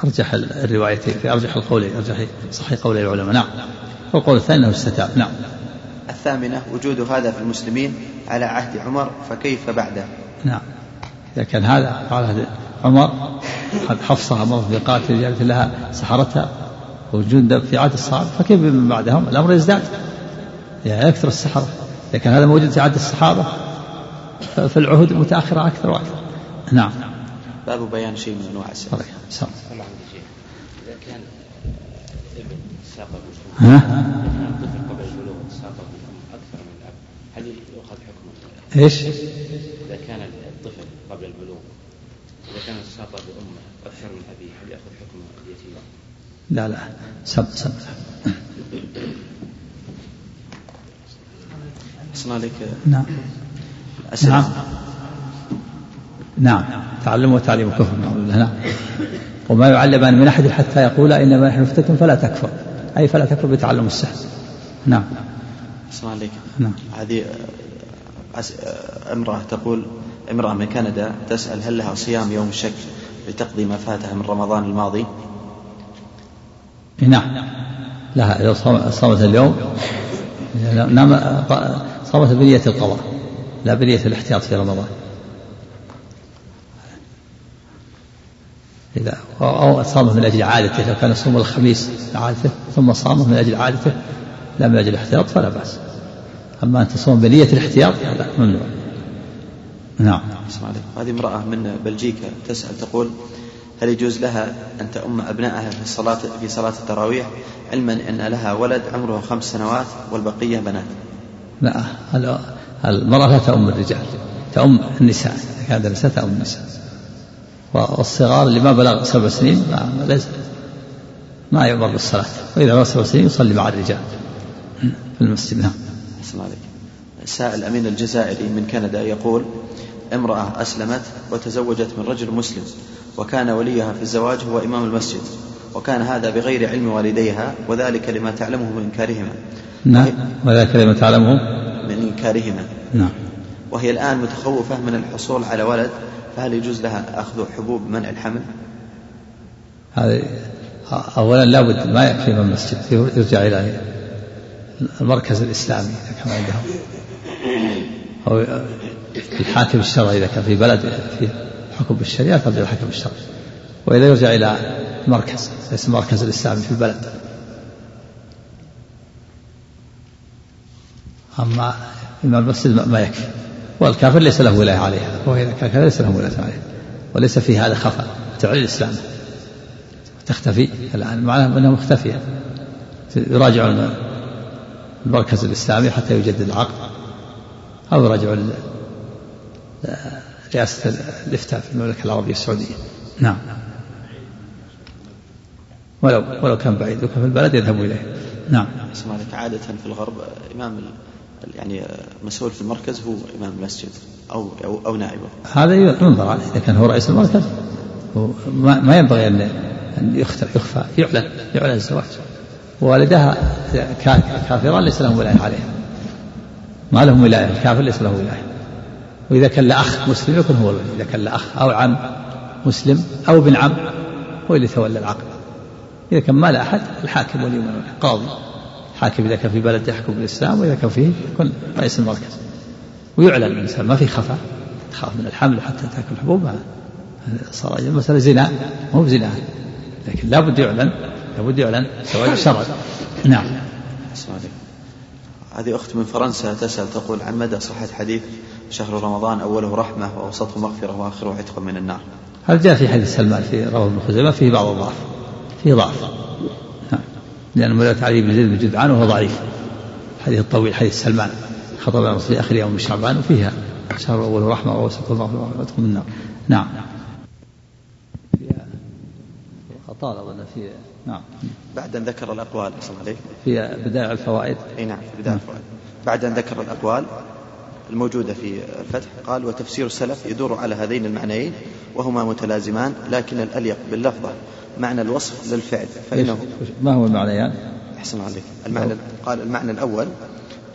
أرجح الروايتين في أرجح القولين أرجح صحيح قول العلماء. نعم. والقول الثاني أنه استتاب نعم. الثامنة وجود هذا في المسلمين على عهد عمر فكيف بعده؟ نعم. إذا كان هذا على عهد عمر قد حفصها مرت بقاتل جابت لها سحرتها وجود في عهد الصحابة فكيف من بعدهم؟ الأمر يزداد. يعني يكثر السحرة. إذا كان هذا موجود في عهد الصحابة في العهود المتأخرة أكثر وأكثر. نعم. باب بيان شيء من أنواع السحر. إذا كان ابن ساق ها؟ الطفل قبل البلوغ ساق أكثر من الأب هل يؤخذ حكمه؟ إيش؟ إذا كان الطفل قبل البلوغ بأمه أكثر من أبيه؟ هل يأخذ حكم اليتيم؟ لا لا. سب سب أحسن عليك. نعم. أسئلة نعم. نعم. تعلم وتعليم كفر نعم. وما يعلمان من أحد حتى يقول إنما نحن فتنة فلا تكفر. أي فلا تكفر بتعلم السحر. نعم. أحسن عليك. نعم. هذه آه، آه، امرأة تقول امرأة من كندا تسأل هل لها صيام يوم الشك لتقضي ما فاتها من رمضان الماضي؟ نعم. لها صام- صامت اليوم نعم صامت بنية القضاء لا بنية الاحتياط في رمضان. إذا أو صامه من أجل عادته لو كان يصوم الخميس عادته ثم صامه من أجل عادته لا من أجل الاحتياط فلا بأس. أما أن تصوم بنية الاحتياط لا ممنوع. نعم. هذه امرأة من بلجيكا تسأل تقول هل يجوز لها أن تؤم أبنائها في الصلاة في صلاة التراويح علما أن لها ولد عمره خمس سنوات والبقية بنات؟ لا ال- المرأة لا تؤم الرجال تؤم النساء كانت النساء تؤم النساء. والصغار اللي ما بلغ سبع سنين ما ليس ما يؤمر بالصلاة. وإذا بلغ سبع سنين يصلي مع الرجال في المسجد نعم. عليك سائل أمين الجزائري من كندا يقول امرأة أسلمت وتزوجت من رجل مسلم وكان وليها في الزواج هو إمام المسجد وكان هذا بغير علم والديها وذلك لما تعلمه من إنكارهما. نعم. وذلك لما تعلمه؟ من إنكارهما. نعم. وهي الآن متخوفة من الحصول على ولد فهل يجوز لها أخذ حبوب منع الحمل؟ هذه أولا لابد ما يكفي من المسجد يرجع إلى المركز الإسلامي إذا كان عندهم. أو الحاكم الشرعي إذا كان في بلد في حكم بالشريعة ترجع الحكم الشرعي وإذا يرجع إلى مركز ليس المركز الإسلامي في البلد. أما إمام المسجد ما- يكفي. والكافر ليس له ولاية عليها وإذا كان كذا ليس له ولاية عليها وليس في هذا خفاء تعلن الإسلام. تختفي الآن. معناه أنها مختفية يراجعون المركز الإسلامي حتى يجدد العقد. أو يراجعون رئاسة الإفتاء في المملكة العربية السعودية. نعم. ولو ولو كان بعيد لو كان في البلد يذهبوا إليه. نعم. أسمع لك عادة في الغرب إمام يعني مسؤول في المركز هو إمام المسجد أو أو, أو نائبه هذا ينظر عليه إذا كان هو رئيس المركز. هو ما, ما ينبغي أن أن يخفى, يخفى يعلن يعلن الزواج. والدها كا- كافران ليس لهم ولاية عليها. ما لهم ولاية الكافر ليس له ولاية. وإذا كان له أخ مسلم يكون هو الولي إذا كان له أخ أو عم مسلم أو ابن عم هو اللي يتولى العقد. إذا كان ما له أحد الحاكم ولي من ولي قاضي الحاكم إذا كان في بلد يحكم بالإسلام وإذا كان فيه يكون رئيس المركز. ويعلن الإنسان ما في خفاء تخاف من الحمل حتى تأكل الحبوب صار المسألة زنا مو بزنا. لكن لابد يعلن لابد يعلن زواج شرعي نعم. هذه أخت من فرنسا تسأل تقول عن مدى صحة حديث شهر رمضان أوله رحمة وأوسطه مغفرة وآخره عتق من النار. هذا جاء في حديث سلمان في رواه ابن خزيمة؟ فيه بعض الضعف. فيه ضعف. نعم. لأن مولات علي بن زيد بن جدعان وهو ضعيف. الحديث الطويل حديث سلمان. خطب الناس في آخر يوم من شعبان وفيها شهر أول رحمة ووسط المغفرة وادخل النار. نعم. طال أظن في نعم. بعد أن ذكر الأقوال أحسن عليك في بدائع الفوائد. أي نعم في بداية الفوائد. بعد أن ذكر الأقوال الموجودة في الفتح قال وتفسير السلف يدور على هذين المعنيين وهما متلازمان لكن الأليق باللفظة معنى الوصف للفعل فإنه ما هو المعنيان؟ أحسن عليك. المعنى قال المعنى الأول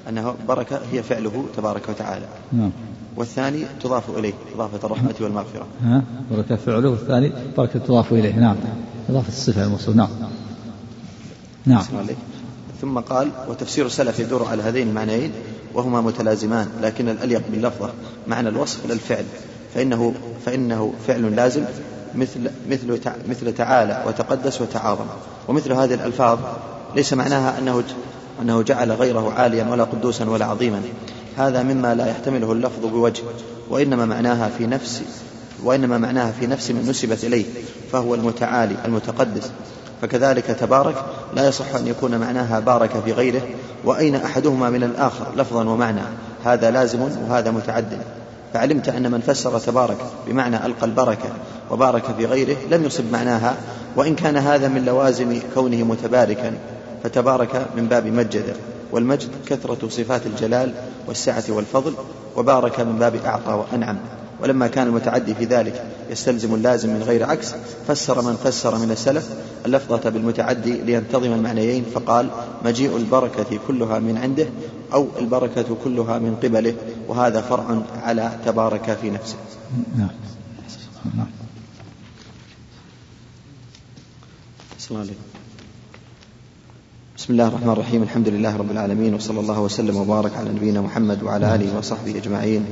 أنه بركة هي فعله تبارك وتعالى نعم. والثاني تضاف إليه إضافة الرحمة والمغفرة. ها؟ بركة فعله والثاني بركة تضاف إليه. نعم. إضافة الصفة الموصول نعم. نعم ثم قال وتفسير السلف يدور على هذين المعنيين وهما متلازمان لكن الأليق باللفظة معنى الوصف للفعل فإنه فإنه فعل لازم مثل مثل مثل تعالى وتقدس وتعاظم. ومثل هذه الألفاظ ليس معناها أنه أنه جعل غيره عاليا ولا قدوسا ولا عظيما. هذا مما لا يحتمله اللفظ بوجه وإنما معناها في نفس وإنما معناها في نفس من نسبت إليه فهو المتعالي المتقدس. فكذلك تبارك لا يصح أن يكون معناها بارك في غيره وأين أحدهما من الآخر لفظا ومعنى. هذا لازم وهذا متعد. فعلمت أن من فسر تبارك بمعنى ألقى البركة وبارك في غيره لم يصب معناها وإن كان هذا من لوازم كونه متباركا فتبارك من باب مجد. والمجد كثرة صفات الجلال والسعة والفضل وبارك من باب أعطى وأنعم. ولما كان المتعدي في ذلك يستلزم اللازم من غير عكس فسر من فسر من السلف اللفظة بالمتعدي لينتظم المعنيين فقال مجيء البركة كلها من عنده أو البركة كلها من قبله وهذا فرع على تبارك في نفسه. نعم. نعم. السلام عليكم. بسم الله الرحمن الرحيم الحمد لله رب العالمين وصلى الله وسلم وبارك على نبينا محمد وعلى اله وصحبه اجمعين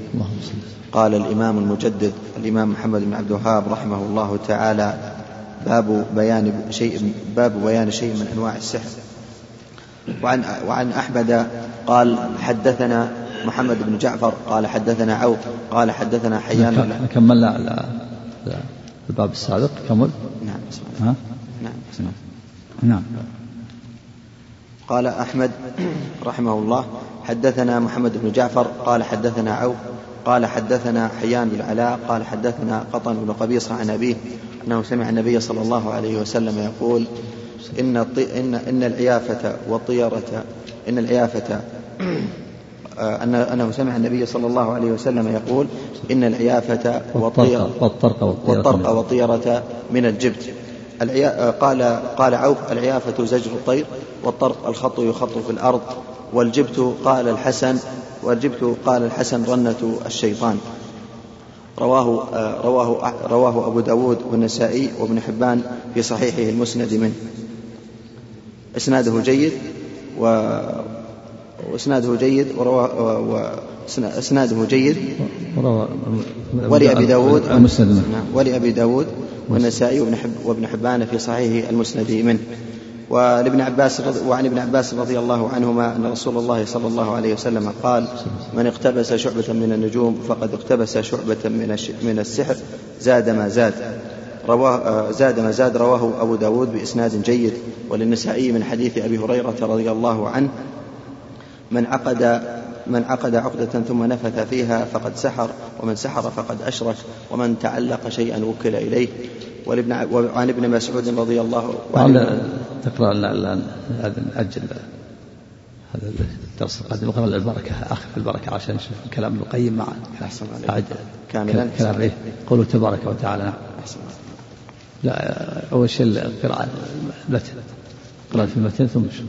قال الامام المجدد الامام محمد بن عبد الوهاب رحمه الله تعالى باب بيان شيء باب بيان شيء من انواع السحر وعن وعن احمد قال حدثنا محمد بن جعفر قال حدثنا عوف قال حدثنا حيان كملنا ال- الباب السابق كمل نعم. ها نعم. نعم قال أحمد رحمه الله حدثنا محمد بن جعفر قال حدثنا عوف قال حدثنا حيان بن العلاء قال حدثنا قطن بن قبيصة عن أبيه أنه سمع النبي صلى الله عليه وسلم يقول إن. إن إن العيافة والطيرة إن العيافة آه، أن أنه سمع النبي صلى الله عليه وسلم يقول إن العيافة والطيرة والطرق والطيرة من الجبت. قال قال عوف العيافة زجر الطير والطرق الخط يخط في الأرض والجبت قال الحسن والجبت قال الحسن رنة الشيطان. رواه آه، رواه رواه أبو داود والنسائي وابن حبان في صحيحه المسند منه. إسناده جيد و وإسناده جيد ورواه و... إسناده جيد. ولأبي داود. نعم ولأبي داود والنسائي وابن, حب وابن حبان في صحيحه المسند منه. ولابن عباس وعن ابن عباس رضي الله عنهما أن رسول الله صلى الله عليه وسلم قال من اقتبس شعبة من النجوم فقد اقتبس شعبة من من السحر زاد ما زاد. رواه آه، زاد ما زاد رواه أبو داود بإسناد جيد. وللنسائي من حديث أبي هريرة رضي الله عنه من عقد من عقد عقدة ثم نفث فيها فقد سحر ومن سحر فقد أشرك ومن تعلق شيئا وكل إليه. ولابن ع- وعن ابن مسعود رضي الله وعلى تقرأ ال- ال- هذا الدرس القادم. نقرأ البركة آخر البركة عشان نشوف كلام ابن القيم مع أحسن كاملا. كلام إيه؟ قوله تبارك وتعالى. نعم أحسن. لا أول شيء القراءة المتن. قراءة في المتن ثم شو.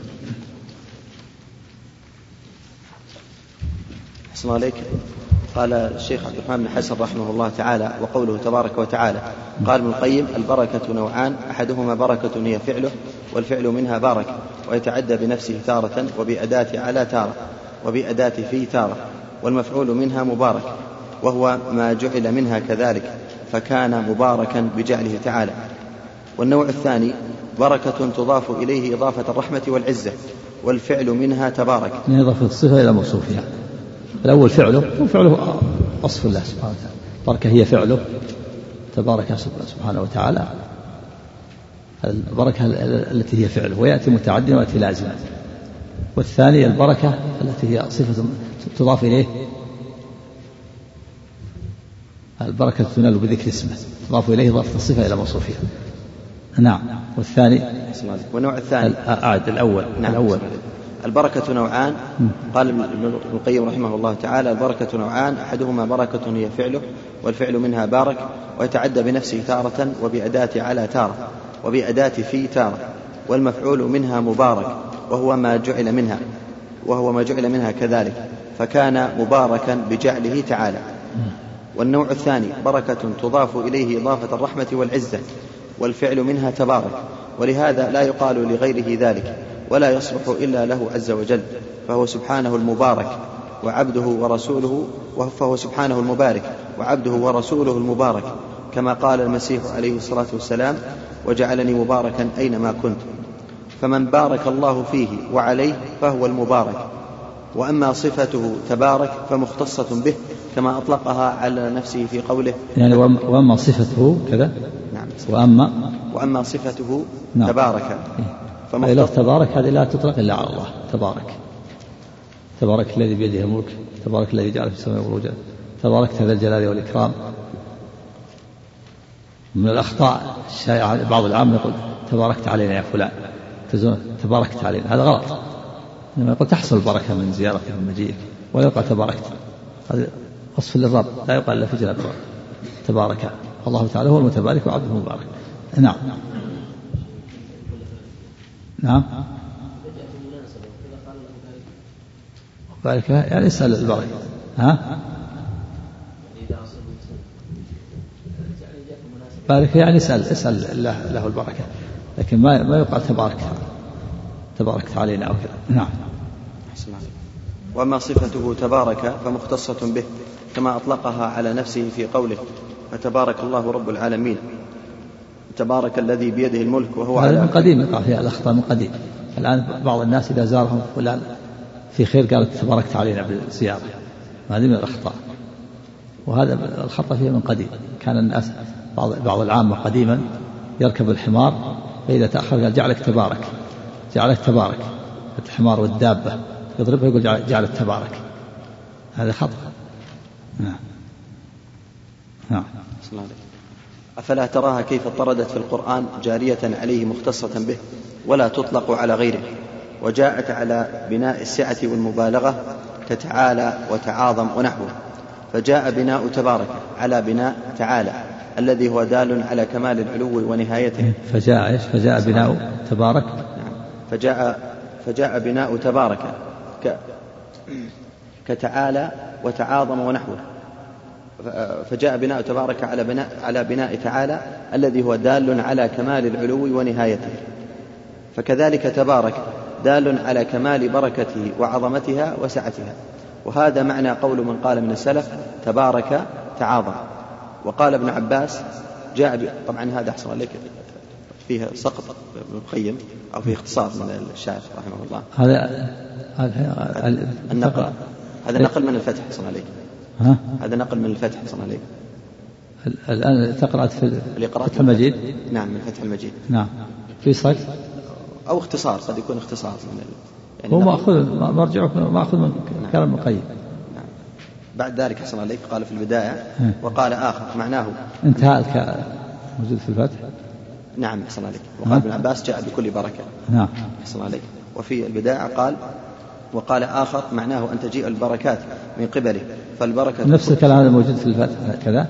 أحسن عليك قال الشيخ عبد الرحمن بن حسن رحمه الله تعالى وقوله تبارك وتعالى قال ابن القيم البركة نوعان أحدهما بركة هي فعله والفعل منها بارك ويتعدى بنفسه تارة وبأداة على تارة وبأداة في تارة والمفعول منها مبارك وهو ما جعل منها كذلك فكان مباركا بجعله تعالى. والنوع الثاني بركة تضاف إليه إضافة الرحمة والعزة والفعل منها تبارك. من إضافة الصفة إلى موصوفها. الأول فعله وفعله وصف الله سبحانه وتعالى. بركة هي فعله. تبارك سبحانه وتعالى. البركة التي هي فعل ويأتي متعديا ويأتي لازما والثاني البركة التي هي صفة تضاف إليه. البركة تنال بذكر اسمه. تضاف إليه إضافة الصفة إلى موصوفها. نعم. والثاني والنوع الثاني. أعد الأول. نعم. الأول. البركة نوعان. قال ابن القيم رحمه الله تعالى البركة نوعان أحدهما بركة هي فعله والفعل منها بارك ويتعدى بنفسه تارة وبأداة على تارة وبأداة في تارة والمفعول منها مبارك وهو ما جعل منها وهو ما جعل منها كذلك فكان مباركا بجعله تعالى. والنوع الثاني بركة تضاف إليه إضافة الرحمة والعزة والفعل منها تبارك ولهذا لا يقال لغيره ذلك ولا يصلح إلا له عز وجل فهو سبحانه المبارك وعبده ورسوله فهو سبحانه المبارك وعبده ورسوله المبارك كما قال المسيح عليه الصلاة والسلام وجعلني مباركا أينما كنت فمن بارك الله فيه وعليه فهو المبارك وأما صفته تبارك فمختصة به كما أطلقها على نفسه في قوله يعني وأما صفته كذا؟ نعم. وأما وأما صفته نعم. تبارك. فإذا تبارك هذه لا تطلق إلا على الله. تبارك. تبارك الذي بيده الملك. تبارك الذي جعل في السماء بروجا تبارك ذا الجلال والإكرام. من الأخطاء الشائعة بعض العام يقول تباركت علينا يا فلان. تباركت علينا. هذا غلط. إنما يقول تحصل البركة من زيارتك من مجيئك. ولا يقال تباركت. هذا وصف للرب. لا يقال إلا في جلال الرب. تبارك. الله تعالى هو المتبارك وعبده المبارك. نعم. نعم. بارك يعني اسأل البركة ها؟ بارك يعني اسأل اسأل الله له البركة. لكن ما ما يقال تبارك تباركت علينا أو كذا. نعم. وأما صفته تبارك فمختصة به كما أطلقها على نفسه في قوله فتبارك الله رب العالمين تبارك الذي بيده الملك وهو هذا من قديم يقع فيها الأخطاء من قديم. الآن بعض الناس إذا زارهم فلان في خير قالت تباركت علينا بالزيارة. هذه من الأخطاء. وهذا الخطأ فيه من قديم. كان الناس بعض بعض العامة قديما يركب الحمار فإذا تأخر قال جعلك تبارك جعلك تبارك. الحمار والدابة. يضربه يقول جعلك تبارك. هذا خطأ. نعم. نعم. أفلا تراها كيف طردت في القرآن جارية عليه مختصة به ولا تطلق على غيره. وجاءت على بناء السعة والمبالغة كتعالى وتعاظم ونحوه. فجاء بناء تبارك على بناء تعالى الذي هو دال على كمال العلو ونهايته. فجاء إيش؟ فجاء بناء تبارك. نعم فجاء فجاء بناء تبارك ك كتعالى وتعاظم ونحوه. فجاء بناء تبارك على بناء على بناء تعالى الذي هو دال على كمال العلو ونهايته. فكذلك تبارك دال على كمال بركته وعظمتها وسعتها. وهذا معنى قول من قال من السلف تبارك تعاظم. وقال ابن عباس جاء. طبعا هذا أحسن عليك فيه سقط ابن القيم أو فيه اختصار من الشاعر رحمه الله. هذا النقل. هذا نقل من الفتح أحسن عليك ها؟ هذا نقل من الفتح أحسن عليك الآن تقرأ في فتح المجيد؟ نعم من فتح المجيد. نعم. في صك أو اختصار قد يكون اختصار من ال... يعني هو مأخوذ مرجعه مأخوذ من نعم. كلام القيم نعم. بعد ذلك حسن عليك قال في البداية وقال آخر معناه انتهى الك... موجود في الفتح؟ نعم حسن عليك وقال ابن عباس جاء بكل بركة. نعم. حسن عليك وفي البداية قال وقال آخر معناه أن تجيء البركات من قبله فالبركة نفس الكلام هذا موجود في الفتح كذا؟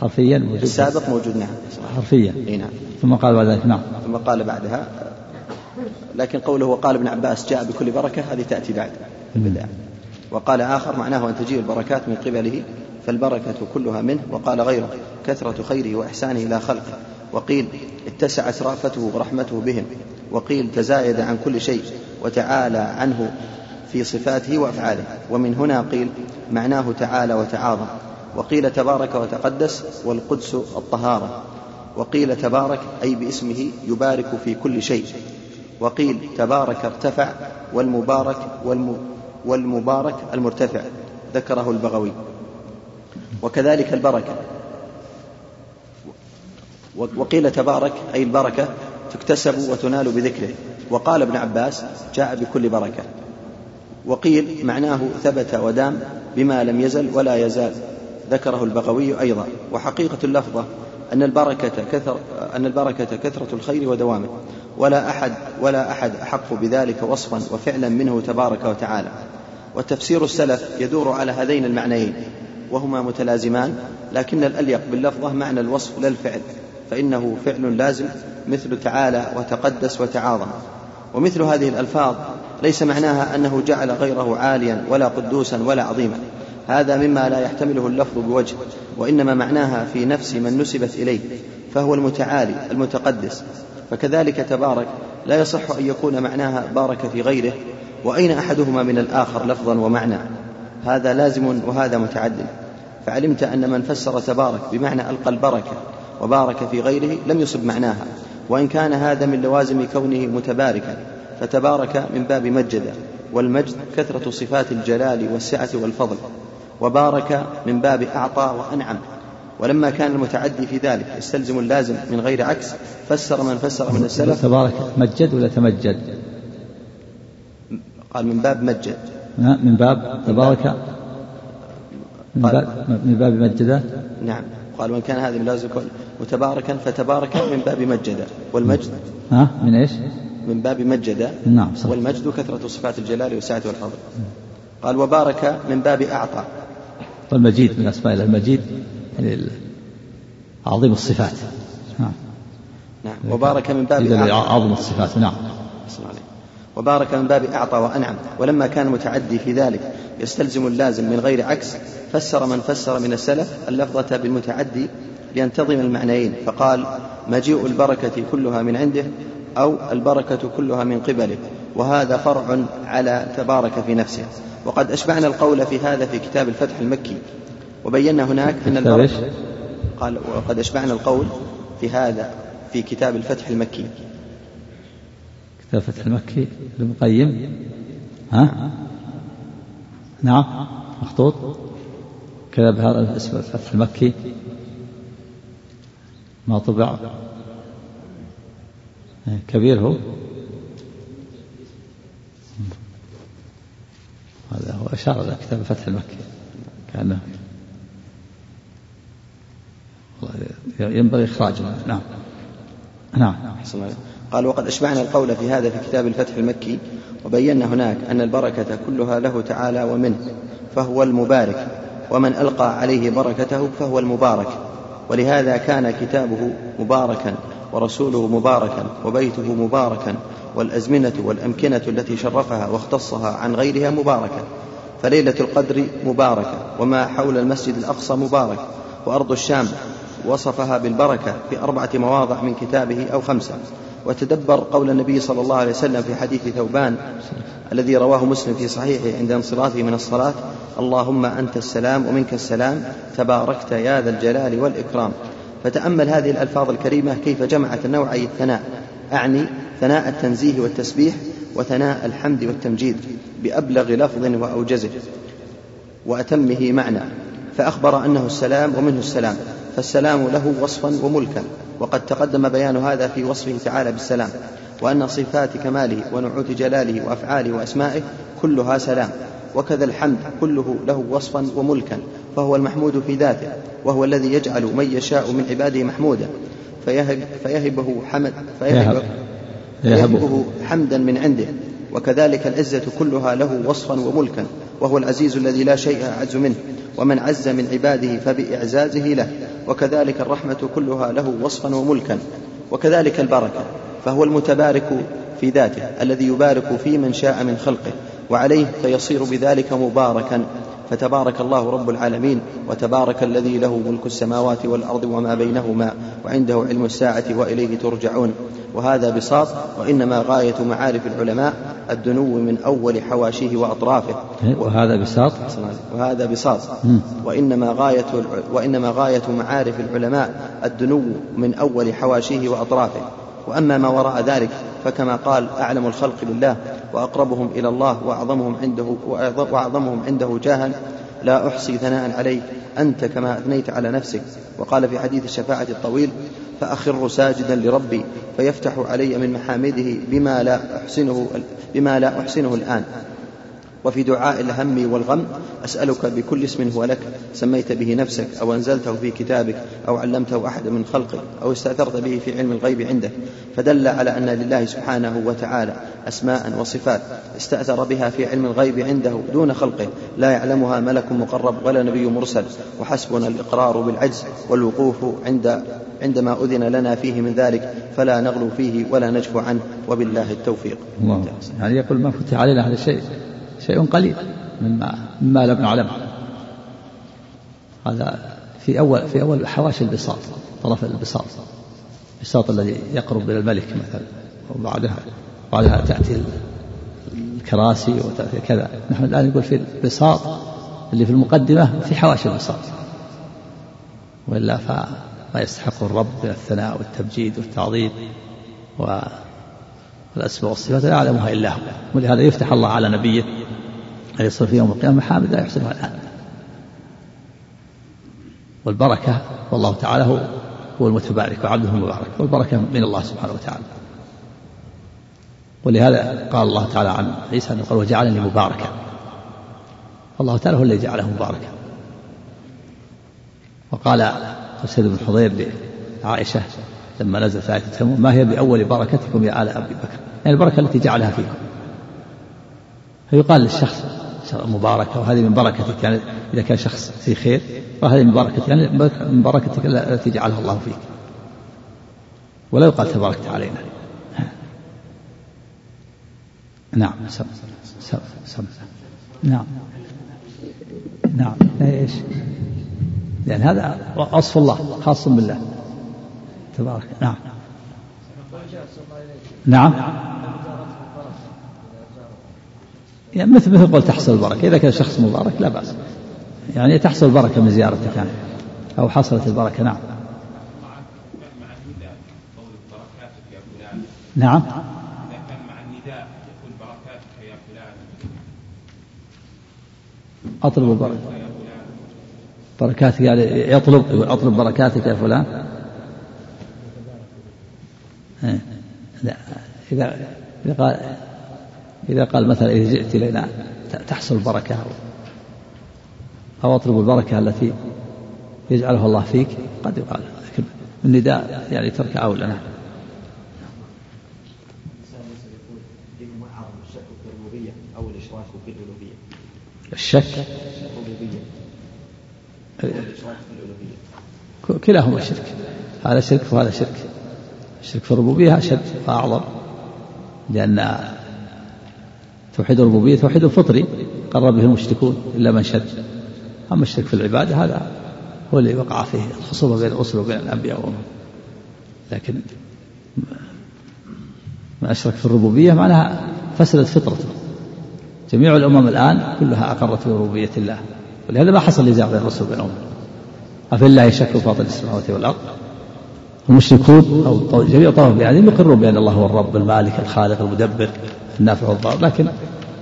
حرفيا موجود. السابق موجود نعم. حرفيا. نعم. ثم قال بعد ذلك نعم. ثم قال بعدها لكن قوله وقال ابن عباس جاء بكل بركة هذه تأتي بعد. البداية وقال آخر معناه أن تجيء البركات من قبله فالبركة كلها منه وقال غيره كثرة خيره وإحسانه إلى خلقه. وقيل اتسعت رأفته ورحمته بهم. وقيل تزايد عن كل شيء. وتعالى عنه في صفاته وأفعاله. ومن هنا قيل معناه تعالى وتعاظم. وقيل تبارك وتقدس والقدس الطهارة. وقيل تبارك أي باسمه يبارك في كل شيء. وقيل تبارك ارتفع والمبارك والم والمبارك المرتفع. ذكره البغوي. وكذلك البركة. وقيل تبارك أي البركة تكتسب وتنال بذكره. وقال ابن عباس جاء بكل بركة. وقيل معناه ثبت ودام بما لم يزل ولا يزال. ذكره البغوي أيضا. وحقيقة اللفظة أن البركة كثر أن البركة كثرة الخير ودوامه. ولا أحد ولا أحد أحق بذلك وصفا وفعلا منه تبارك وتعالى. وتفسير السلف يدور على هذين المعنيين. وهما متلازمان لكن الأليق باللفظة معنى الوصف لا الفعل. فإنه فعل لازم مثل تعالى وتقدس وتعاظم. ومثل هذه الألفاظ ليس معناها أنه جعل غيره عاليا ولا قدوسا ولا عظيما. هذا مما لا يحتمله اللفظ بوجه وإنما معناها في نفس من نسبت إليه فهو المتعالي المتقدس. فكذلك تبارك لا يصح أن يكون معناها بارك في غيره وأين أحدهما من الآخر لفظا ومعنى؟ هذا لازم وهذا متعدد. فعلمت أن من فسر تبارك بمعنى ألقى البركة وبارك في غيره لم يصب معناها. وإن كان هذا من لوازم كونه متباركا فتبارك من باب مجد والمجد كثرة صفات الجلال والسعة والفضل وبارك من باب أعطى وأنعم. ولما كان المتعدي في ذلك يستلزم اللازم من غير عكس فسر من فسر من السلف. تبارك مجد ولا تمجد؟ قال من باب مجد. من باب تبارك؟ من باب, من باب مجد نعم. قال وإن كان هذا من لازم متباركا فتبارك من باب مجد. والمجد؟ ها؟ من إيش؟ من باب مجد. نعم صح. والمجد كثرة صفات الجلال والسعة والفضل قال وبارك من باب أعطى. والمجيد من أسماء الله. المجيد يعني عظيم الصفات. نعم. نعم. وبارك من باب عظيم الصفات. نعم. وبارك من باب أعطى وأنعم. ولما كان متعدي في ذلك يستلزم اللازم من غير عكس فسر من فسر من السلف اللفظة بالمتعدي لينتظم المعنيين فقال مجيء البركة كلها من عنده أو البركة كلها من قبله وهذا فرع على تبارك في نفسه. وقد أشبعنا القول في هذا في كتاب الفتح المكي وبينا هناك أن البركة قال وقد أشبعنا القول في هذا في كتاب الفتح المكي. كتاب الفتح المكي للمقيم؟ ها؟ نعم مخطوط. كذا بهذا اسم الفتح المكي. ما طبع. كبير هو. هذا هو أشار إلى كتاب الفتح المكي. كأنه ينبغي إخراجه. نعم. نعم. قال وقد أشبعنا القول في هذا في كتاب الفتح المكي وبينا هناك أن البركة كلها له تعالى ومنه فهو المبارك ومن ألقى عليه بركته فهو المبارك. ولهذا كان كتابه مباركا ورسوله مباركا وبيته مباركا والأزمنة والأمكنة التي شرفها واختصها عن غيرها مباركة فليلة القدر مباركة وما حول المسجد الأقصى مبارك وأرض الشام وصفها بالبركة في أربعة مواضع من كتابه أو خمسة. وتدبر قول النبي صلى الله عليه وسلم في حديث ثوبان الذي رواه مسلم في صحيحه عند انصرافه من الصلاة اللهم أنت السلام ومنك السلام تباركت يا ذا الجلال والإكرام. فتأمل هذه الألفاظ الكريمة كيف جمعت نوعي الثناء. أعني ثناء التنزيه والتسبيح وثناء الحمد والتمجيد بأبلغ لفظ وأوجزه وأتمه معنى. فأخبر أنه السلام ومنه السلام. فالسلام له وصفا وملكا. وقد تقدم بيان هذا في وصفه تعالى بالسلام وأن صفات كماله ونعوت جلاله وأفعاله وأسمائه كلها سلام. وكذا الحمد كله له وصفا وملكا فهو المحمود في ذاته وهو الذي يجعل من يشاء من عباده محمودا. فيهب فيهبه حمد فيهب فيهبه حمدا من عنده. وكذلك العزة كلها له وصفا وملكا وهو العزيز الذي لا شيء أعز منه. ومن عز من عباده فبإعزازه له وكذلك الرحمة كلها له وصفا وملكا وكذلك البركة فهو المتبارك في ذاته الذي يبارك في من شاء من خلقه وعليه فيصير بذلك مباركا. فتبارك الله رب العالمين وتبارك الذي له ملك السماوات والأرض وما بينهما وعنده علم الساعة وإليه ترجعون. وهذا بساط وإنما غاية معارف العلماء الدنو من أول حواشيه وأطرافه. وهذا بساط؟ وهذا بساط. وإنما غاية وإنما غاية معارف العلماء الدنو من أول حواشيه وأطرافه. وأما ما وراء ذلك فكما قال أعلم الخلق بالله وأقربهم إلى الله وأعظمهم عنده وأعظمهم عنده جاها لا أحصي ثناء عليك أنت كما أثنيت على نفسك. وقال في حديث الشفاعة الطويل فأخر ساجدا لربي فيفتح علي من محامده بما لا أحسنه بما لا أحسنه الآن. وفي دعاء الهم والغم أسألك بكل اسم هو لك سميت به نفسك أو أنزلته في كتابك أو علمته أحد من خلقك أو استأثرت به في علم الغيب عندك. فدل على أن لله سبحانه وتعالى أسماء وصفات استأثر بها في علم الغيب عنده دون خلقه لا يعلمها ملك مقرب ولا نبي مرسل. وحسبنا الإقرار بالعجز والوقوف عند عندما أذن لنا فيه من ذلك فلا نغلو فيه ولا نجفو عنه. وبالله التوفيق. الله. يعني يقول ما فتح علينا هذا الشيء. شيء قليل مما مما لم نعلم هذا في أول في أول حواشي البساط طرف البساط البساط الذي يقرب إلى الملك مثلا وبعدها بعدها تأتي الكراسي وتأتي كذا. نحن الآن نقول في البساط اللي في المقدمة في حواشي البساط. وإلا فما يستحق الرب من الثناء والتمجيد والتعظيم والأسماء والصفات لا يعلمها إلا هو. ولهذا يفتح الله على نبيه أن يصل في يوم القيامة محامد لا يحسنها الآن. والبركة والله تعالى هو هو المتبارك وعبده المبارك. والبركة من الله سبحانه وتعالى. ولهذا قال الله تعالى عن عيسى أنه قال وجعلني مباركا. الله تعالى هو الذي جعله مباركا. وقال سيد بن حضير لعائشة لما نزلت آية التيمم ما هي بأول بركتكم يا آل أبي بكر؟ يعني البركة التي جعلها فيكم. فيقال للشخص مباركة وهذه من بركتك يعني إذا كان شخص في خير وهذه من بركتك يعني من بركتك التي جعلها الله فيك. ولا يقال تباركت علينا. نعم سم سم سم نعم. نعم. إيش؟ لأن هذا وصف الله خاص بالله. تبارك. نعم. نعم. يعني مثل مثل قول تحصل البركة. إذا كان شخص مبارك لا بأس. يعني تحصل البركة من زيارتك يعني. أو حصلت البركة نعم. نعم. كان يقول أطلب البركة. بركاتك يعني يطلب أطلب بركاتك يا فلان. لا إذا إذا قال إذا قال مثلا إذا جئت إلينا تحصل البركة أو أطلب البركة التي يجعلها الله فيك قد يقال. لكن النداء يعني ترك أولى. نعم. الشك. كلاهما شرك. هذا شرك وهذا شرك. الشرك في الربوبية أشد وأعظم لأن توحيد الربوبية توحيد فطري قرر به المشركون إلا من شد أما الشرك في العبادة هذا هو اللي وقع فيه الخصومة بين الرسل وبين الأنبياء. وهم. لكن من أشرك في الربوبية معناها فسدت فطرته. جميع الأمم الآن كلها أقرت بربوبية الله. ولهذا ما حصل نزاع بين الرسل وبين الأمم. أفي الله شك فاطر السماوات والأرض؟ المشركون أو جميع طوائف يعني يقرون بأن الله هو الرب المالك الخالق المدبر النافع والضار لكن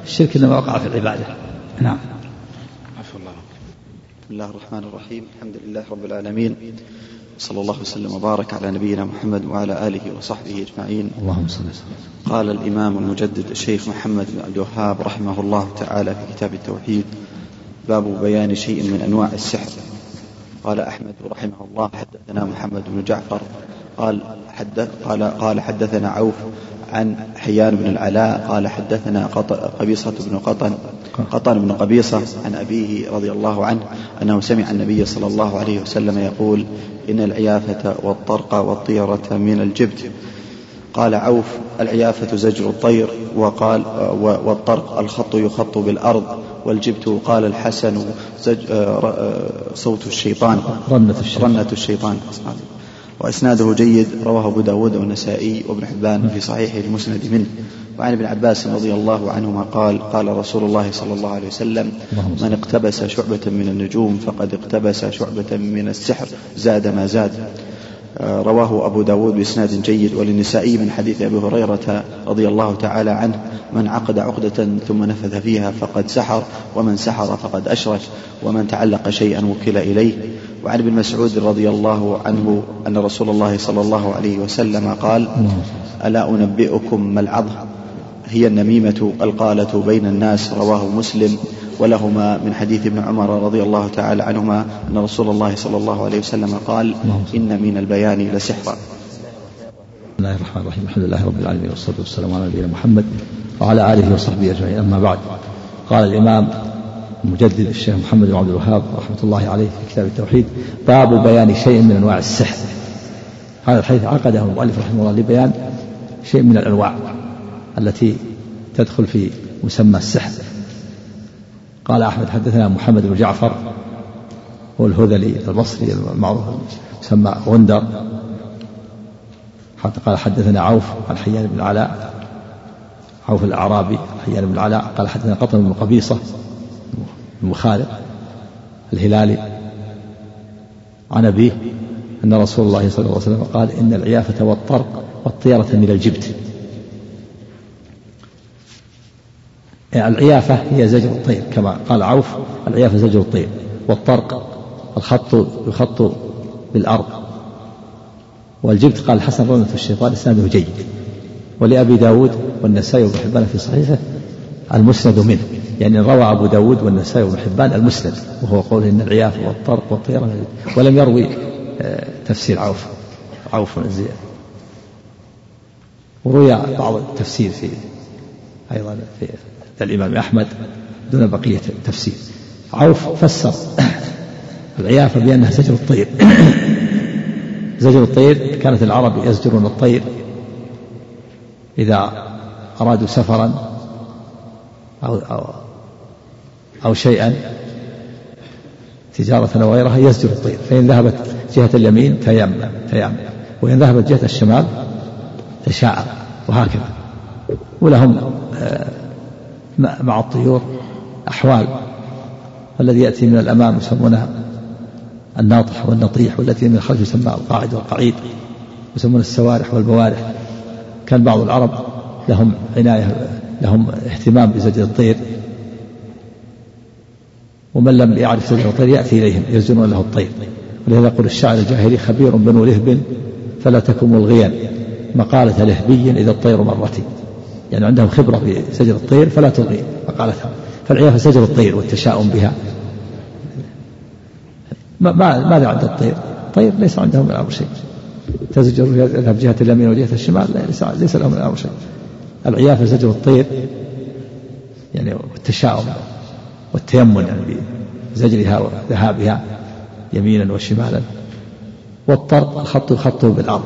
الشرك إنما وقع في العبادة. نعم. عفو الله. بسم الله الرحمن الرحيم. الحمد لله رب العالمين. صلى الله وسلم وبارك على نبينا محمد وعلى آله وصحبه أجمعين. اللهم صل وسلم. قال الإمام المجدد الشيخ محمد بن عبد الوهاب رحمه الله تعالى في كتاب التوحيد باب بيان شيء من أنواع السحر. قال أحمد رحمه الله حدثنا محمد بن جعفر قال حدث قال قال حدثنا عوف عن حيان بن العلاء قال حدثنا قبيصة بن قطن قطن بن قبيصة عن أبيه رضي الله عنه أنه سمع النبي صلى الله عليه وسلم يقول إن العيافة والطرق والطيرة من الجبت. قال عوف العيافة زجر الطير وقال والطرق الخط يخط بالأرض. والجبت قال الحسن زج صوت الشيطان. رنة الشيطان, رنة الشيطان. وإسناده جيد رواه أبو داود والنسائي وابن حبان في صحيحه المسند منه. وعن ابن عباس رضي الله عنهما قال قال رسول الله صلى الله عليه وسلم من اقتبس شعبة من النجوم فقد اقتبس شعبة من السحر زاد ما زاد. آه، رواه أبو داود بإسناد جيد وللنسائي من حديث أبي هريرة رضي الله تعالى عنه من عقد عقدة ثم نفذ فيها فقد سحر ومن سحر فقد أشرك ومن تعلق شيئا وكل إليه. وعن ابن مسعود رضي الله عنه أن رسول الله صلى الله عليه وسلم قال ألا أنبئكم ما العظم؟ هي النميمة القالة بين الناس رواه مسلم. ولهما من حديث ابن عمر رضي الله تعالى عنهما أن رسول الله صلى الله عليه وسلم قال إن من البيان لسحرا بسم الله الرحمن الرحيم. الحمد لله رب العالمين والصلاة والسلام على نبينا محمد وعلى آله وصحبه أجمعين. أما بعد قال الإمام المجدد الشيخ محمد بن عبد الوهاب رحمة الله عليه في كتاب التوحيد باب بيان شيء من أنواع السحر. هذا الحديث عقده المؤلف رحمه الله لبيان شيء من الأنواع التي تدخل في مسمى السحر. قال أحمد حدثنا محمد بن جعفر هو الهذلي البصري المعروف يسمى غندر. حتى قال حدثنا عوف عن حيان بن العلاء عوف الأعرابي حيان بن العلاء قال حدثنا قطن بن قبيصة بن خالد الهلالي عن أبيه أن رسول الله صلى الله عليه وسلم قال إن العيافة والطرق والطيرة من الجبت يعني العيافة هي زجر الطير كما قال عوف العيافة زجر الطير والطرق الخط يخط بالأرض. والجبت قال الحسن رونة الشيطان إسناده جيد. ولأبي داود والنسائي وابن حبان في صحيحه المسند منه. يعني روى أبو داود والنسائي وابن حبان المسند وهو قوله إن العيافة والطرق والطيرة. ولم يروي آه، تفسير عوف. عوف زي وروي بعض التفسير في أيضا في الإمام أحمد دون بقية التفسير. عوف فسر العيافة بأنها زجر الطير. زجر الطير كانت العرب يزجرون الطير إذا أرادوا سفرا أو أو أو شيئا. تجارة أو غيرها يزجر الطير. فإن ذهبت جهة اليمين تيمم تيمم. وإن ذهبت جهة الشمال تشاءم وهكذا. ولهم آه، مع الطيور أحوال الذي يأتي من الأمام يسمونها الناطح والنطيح والتي من الخلف يسمى القاعد والقعيد يسمون السوارح والبوارح. كان بعض العرب لهم عناية لهم اهتمام بزجر الطير. ومن لم يعرف زجر الطير يأتي إليهم يزجرون له الطير. ولهذا يقول الشاعر الجاهلي خبير بنو لهب فلا تكن ملغيا مقالة لهبي إذا الطير مرتي يعني عندهم خبرة في سجر الطير فلا تلغي مقالتها. فالعيافة سجر الطير والتشاؤم بها. ما ماذا عند الطير؟ الطير ليس عندهم من الأمر شيء. تزجر يذهب جهة اليمين وجهة الشمال ليس, ليس لهم من الأمر شيء. العيافة زجر الطير يعني والتشاؤم والتيمن يعني بزجرها وذهابها يمينا وشمالا. والطرق الخط يخطه بالأرض.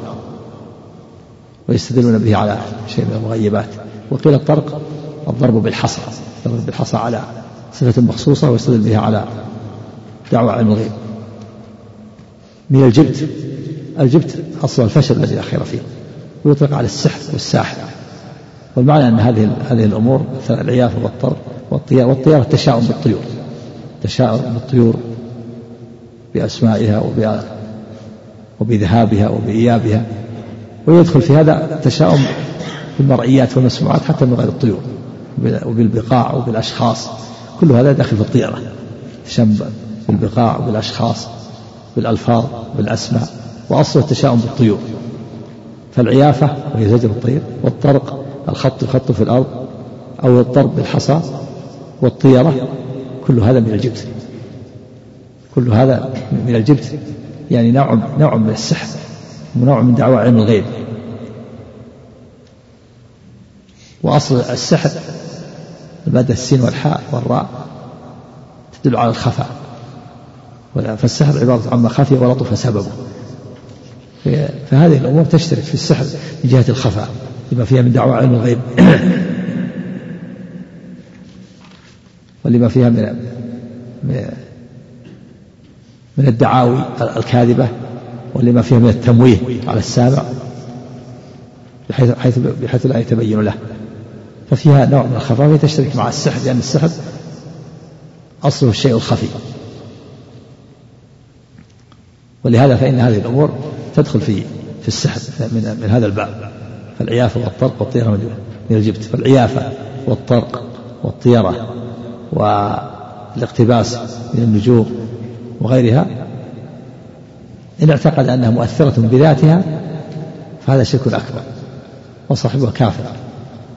ويستدلون به على شيء من المغيبات. وقيل الطرق الضرب بالحصى الضرب بالحصى على صفة مخصوصة ويستدل بها على دعوة علم الغيب. من الجبت الجبت أصل الفشل الذي لا خير فيه ويطلق على السحر والساحر. والمعنى أن هذه هذه الأمور مثل العيافة والطرق والطيار والطيار التشاؤم بالطيور تشاؤم بالطيور بأسمائها وبذهابها وبإيابها ويدخل في هذا التشاؤم بالمرئيات والمسموعات حتى من غير الطيور وبالبقاع وبالأشخاص. كل هذا داخل في الطيرة. تشم بالبقاع وبالأشخاص بالألفاظ بالأسماء وأصل التشاؤم بالطيور. فالعيافة وهي زجر الطير والطرق الخط الخط في الأرض أو الضرب بالحصى والطيرة كل هذا من الجبت. كل هذا من الجبت يعني نوع نوع من السحر ونوع من دعوى علم الغيب. وأصل السحر المادة السين والحاء والراء تدل على الخفاء فالسحر عبارة عما خفي ولطف سببه فهذه الأمور تشترك في السحر من جهة الخفاء لما فيها من دعوى علم الغيب. ولما فيها من من الدعاوي الكاذبة ولما فيها من التمويه على السامع بحيث, بحيث لا يتبين له. ففيها نوع من الخفاء وهي تشترك مع السحر لأن السحر أصله الشيء الخفي. ولهذا فإن هذه الأمور تدخل في في السحر من من هذا الباب. فالعيافة والطرق والطيرة من الجبت فالعيافة والطرق والطيرة والاقتباس من النجوم وغيرها إن اعتقد أنها مؤثرة بذاتها فهذا شرك أكبر وصاحبها كافر.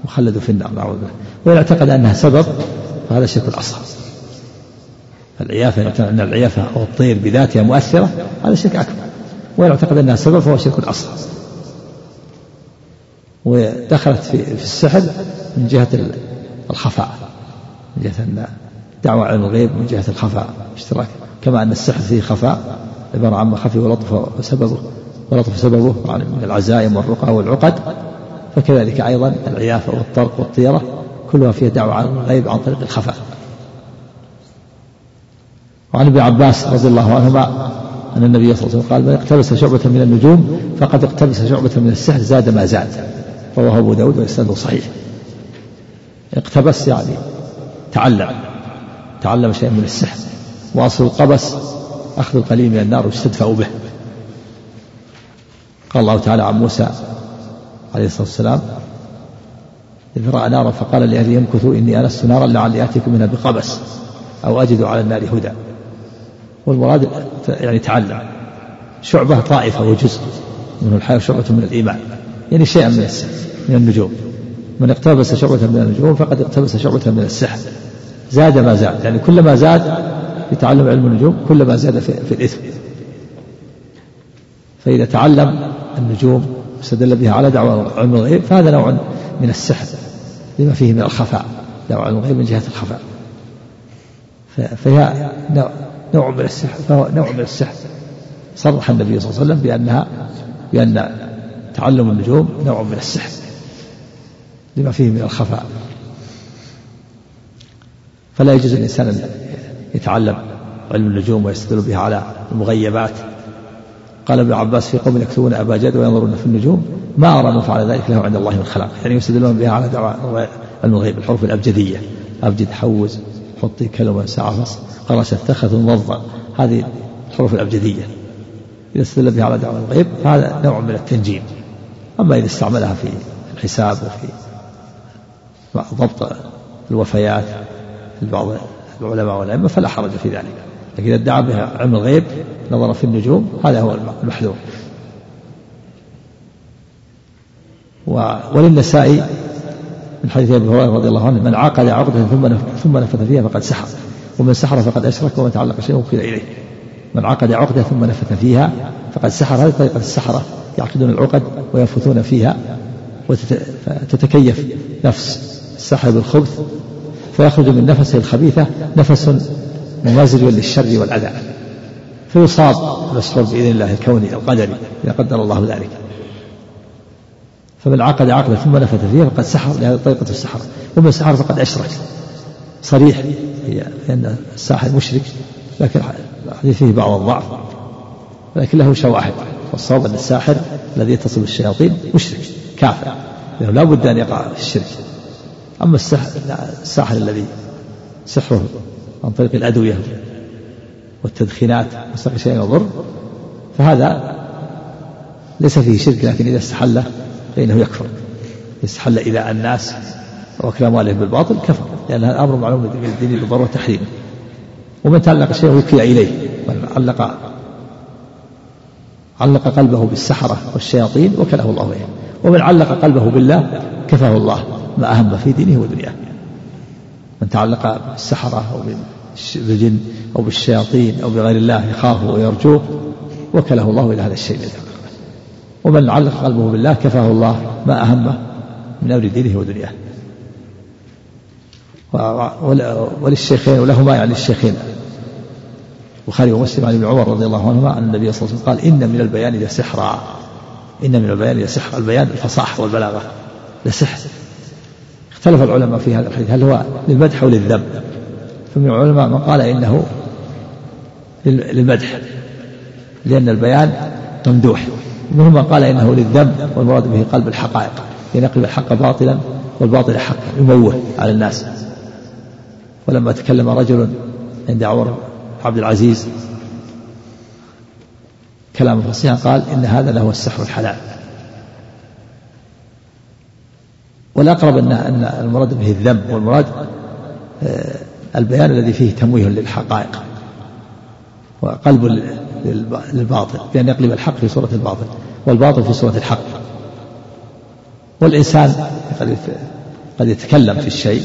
مخلد في النار نعوذ بالله. وإن اعتقد أنها سبب فهذا شرك أصغر العيافة أن العيافة أو الطير بذاتها مؤثرة هذا شرك أكبر. وإن اعتقد أنها سبب فهو شرك أصغر ودخلت في, في السحر من جهة الخفاء من جهة أن دعوة علم الغيب من جهة الخفاء اشتراك كما أن السحر فيه خفاء عبارة عن خفي ولطف سببه ولطف سببه من العزائم والرقى والعقد. فكذلك أيضا العيافة والطرق والطيرة كلها فيها دعوة على الغيب عن طريق الخفاء. وعن ابن عباس رضي الله عنهما أن النبي صلى الله عليه وسلم قال من اقتبس شعبة من النجوم فقد اقتبس شعبة من السحر زاد ما زاد. رواه أبو داود وإسناده صحيح. اقتبس يعني تعلم تعلم شيئا من السحر. وأصل القبس أخذ القليل من النار واستدفأ به. قال الله تعالى عن موسى عليه الصلاة والسلام إذ رأى نارا فقال لأهله يمكثوا إني أنست نارا لعلي آتيكم منها بقبس أو أجد على النار هدى. والمراد يعني تعلم شعبة طائفة وجزء من الحياة شعبة من الإيمان يعني شيئا من السحر من النجوم. من اقتبس شعبة من النجوم فقد اقتبس شعبة من السحر. زاد ما زاد يعني كلما زاد يتعلم علم النجوم كلما زاد في, في الإثم. فإذا تعلم النجوم واستدل بها على دعوة علم الغيب فهذا نوع من السحر لما فيه من الخفاء دعوة علم الغيب من جهة الخفاء. فهي نوع من السحر فهو نوع من السحر. صرح النبي صلى الله عليه وسلم بأنها بأن تعلم النجوم نوع من السحر لما فيه من الخفاء. فلا يجوز الإنسان أن يتعلم علم النجوم ويستدل بها على المغيبات. قال ابن عباس في قوم يكتبون أبا جد وينظرون في النجوم ما أرى من فعل ذلك له عند الله من خلاق يعني يستدلون بها على علم الغيب الحروف الأبجدية. أبجد حوز حطي كلمة سعفص قرش اتخذ نظا هذه الحروف الأبجدية. إذا استدل بها على دعوة الغيب فهذا نوع من التنجيم. أما إذا استعملها في الحساب وفي ضبط الوفيات لبعض العلماء والأئمة فلا حرج في ذلك. لكن إذا ادعى بها علم الغيب نظر في النجوم هذا هو المحذور. وللنسائي من حديث أبي هريرة رضي الله عنه من عقد عقدة ثم ثم نفث فيها فقد سحر ومن سحر فقد أشرك ومن تعلق شيء وكل إليه. من عقد عقدة ثم نفث فيها فقد سحر. هذه طريقة السحرة يعقدون العقد وينفثون فيها وتتكيف نفس الساحر بالخبث فيخرج من نفسه الخبيثة نفس ممازج للشر والأذى. فيصاب المسحور بإذن الله الكوني القدري إذا قدر الله ذلك. فمن عقد عقدا ثم نفث فيها فقد سحر لهذه طريقة السحر. ومن سحر فقد أشرك. صريح لأن الساحر مشرك لكن الحديث فيه بعض الضعف. ولكن له شواهد. والصواب أن الساحر الذي يتصل بالشياطين مشرك كافر. لأنه لا بد أن يقع في الشرك. أما الساحر الذي سحره عن طريق الأدوية والتدخينات وسقي شيء يضر فهذا ليس فيه شرك لكن إذا استحل فإنه يكفر. استحل إلى الناس وأكل أموالهم بالباطل كفر لأن هذا أمر معلوم الدين بالضرورة تحريمه. ومن تعلق شيء وكل إليه من علق علق قلبه بالسحرة والشياطين وكله الله إليه. ومن علق قلبه بالله كفاه الله ما أهم في دينه ودنياه. تعلق بالسحرة أو بالجن أو بالشياطين أو بغير الله يخافه ويرجوه وكله الله إلى هذا الشيء الذي ومن علق قلبه بالله كفاه الله ما أهمه من أمر دينه ودنياه. وللشيخين ولهما يعني الشيخين. البخاري ومسلم عن ابن عمر رضي الله عنهما أن النبي صلى الله عليه وسلم قال إن من البيان لسحرا إن من البيان لسحر البيان الفصاحة والبلاغة. لسحر اختلف العلماء في هذا الحديث. هل هو للمدح أو للذم؟ فمن العلماء من قال إنه للمدح لأن البيان ممدوح. ومنهم من قال إنه للذم والمراد به قلب الحقائق ينقلب الحق باطلا والباطل حقا يموه على الناس. ولما تكلم رجل عند عمر عبد العزيز كلاما فصيحا قال إن هذا لهو السحر الحلال. والأقرب أن أن المراد به الذم والمراد آه، البيان الذي فيه تمويه للحقائق وقلب للباطل بأن يقلب الحق في صورة الباطل والباطل في صورة الحق. والإنسان قد قد يتكلم في الشيء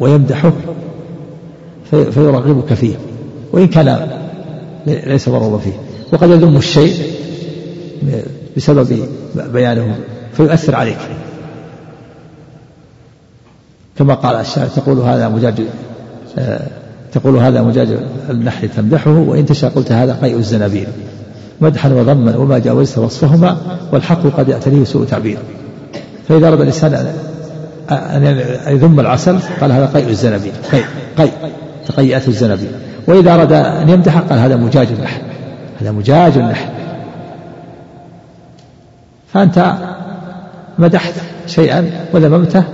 ويمدحه فيرغبك فيه وإن كان ليس مرغوبا فيه. وقد يذم الشيء بسبب بيانه فيؤثر عليك. كما قال الشاعر تقول هذا مجاج آه، تقول هذا مجاج النحل تمدحه وإن تشاء قلت هذا قيء الزنابيل. مدحا وضما وما جاوزت وصفهما والحق قد يعتريه سوء تعبير. فإذا أراد الإنسان أن يذم العسل قال هذا قيء الزنابيل. قيء قيء تقيأته الزنابيل. وإذا أراد أن يمدح قال هذا مجاج النحل. هذا مجاج النحل. فأنت مدحت شيئا وذممته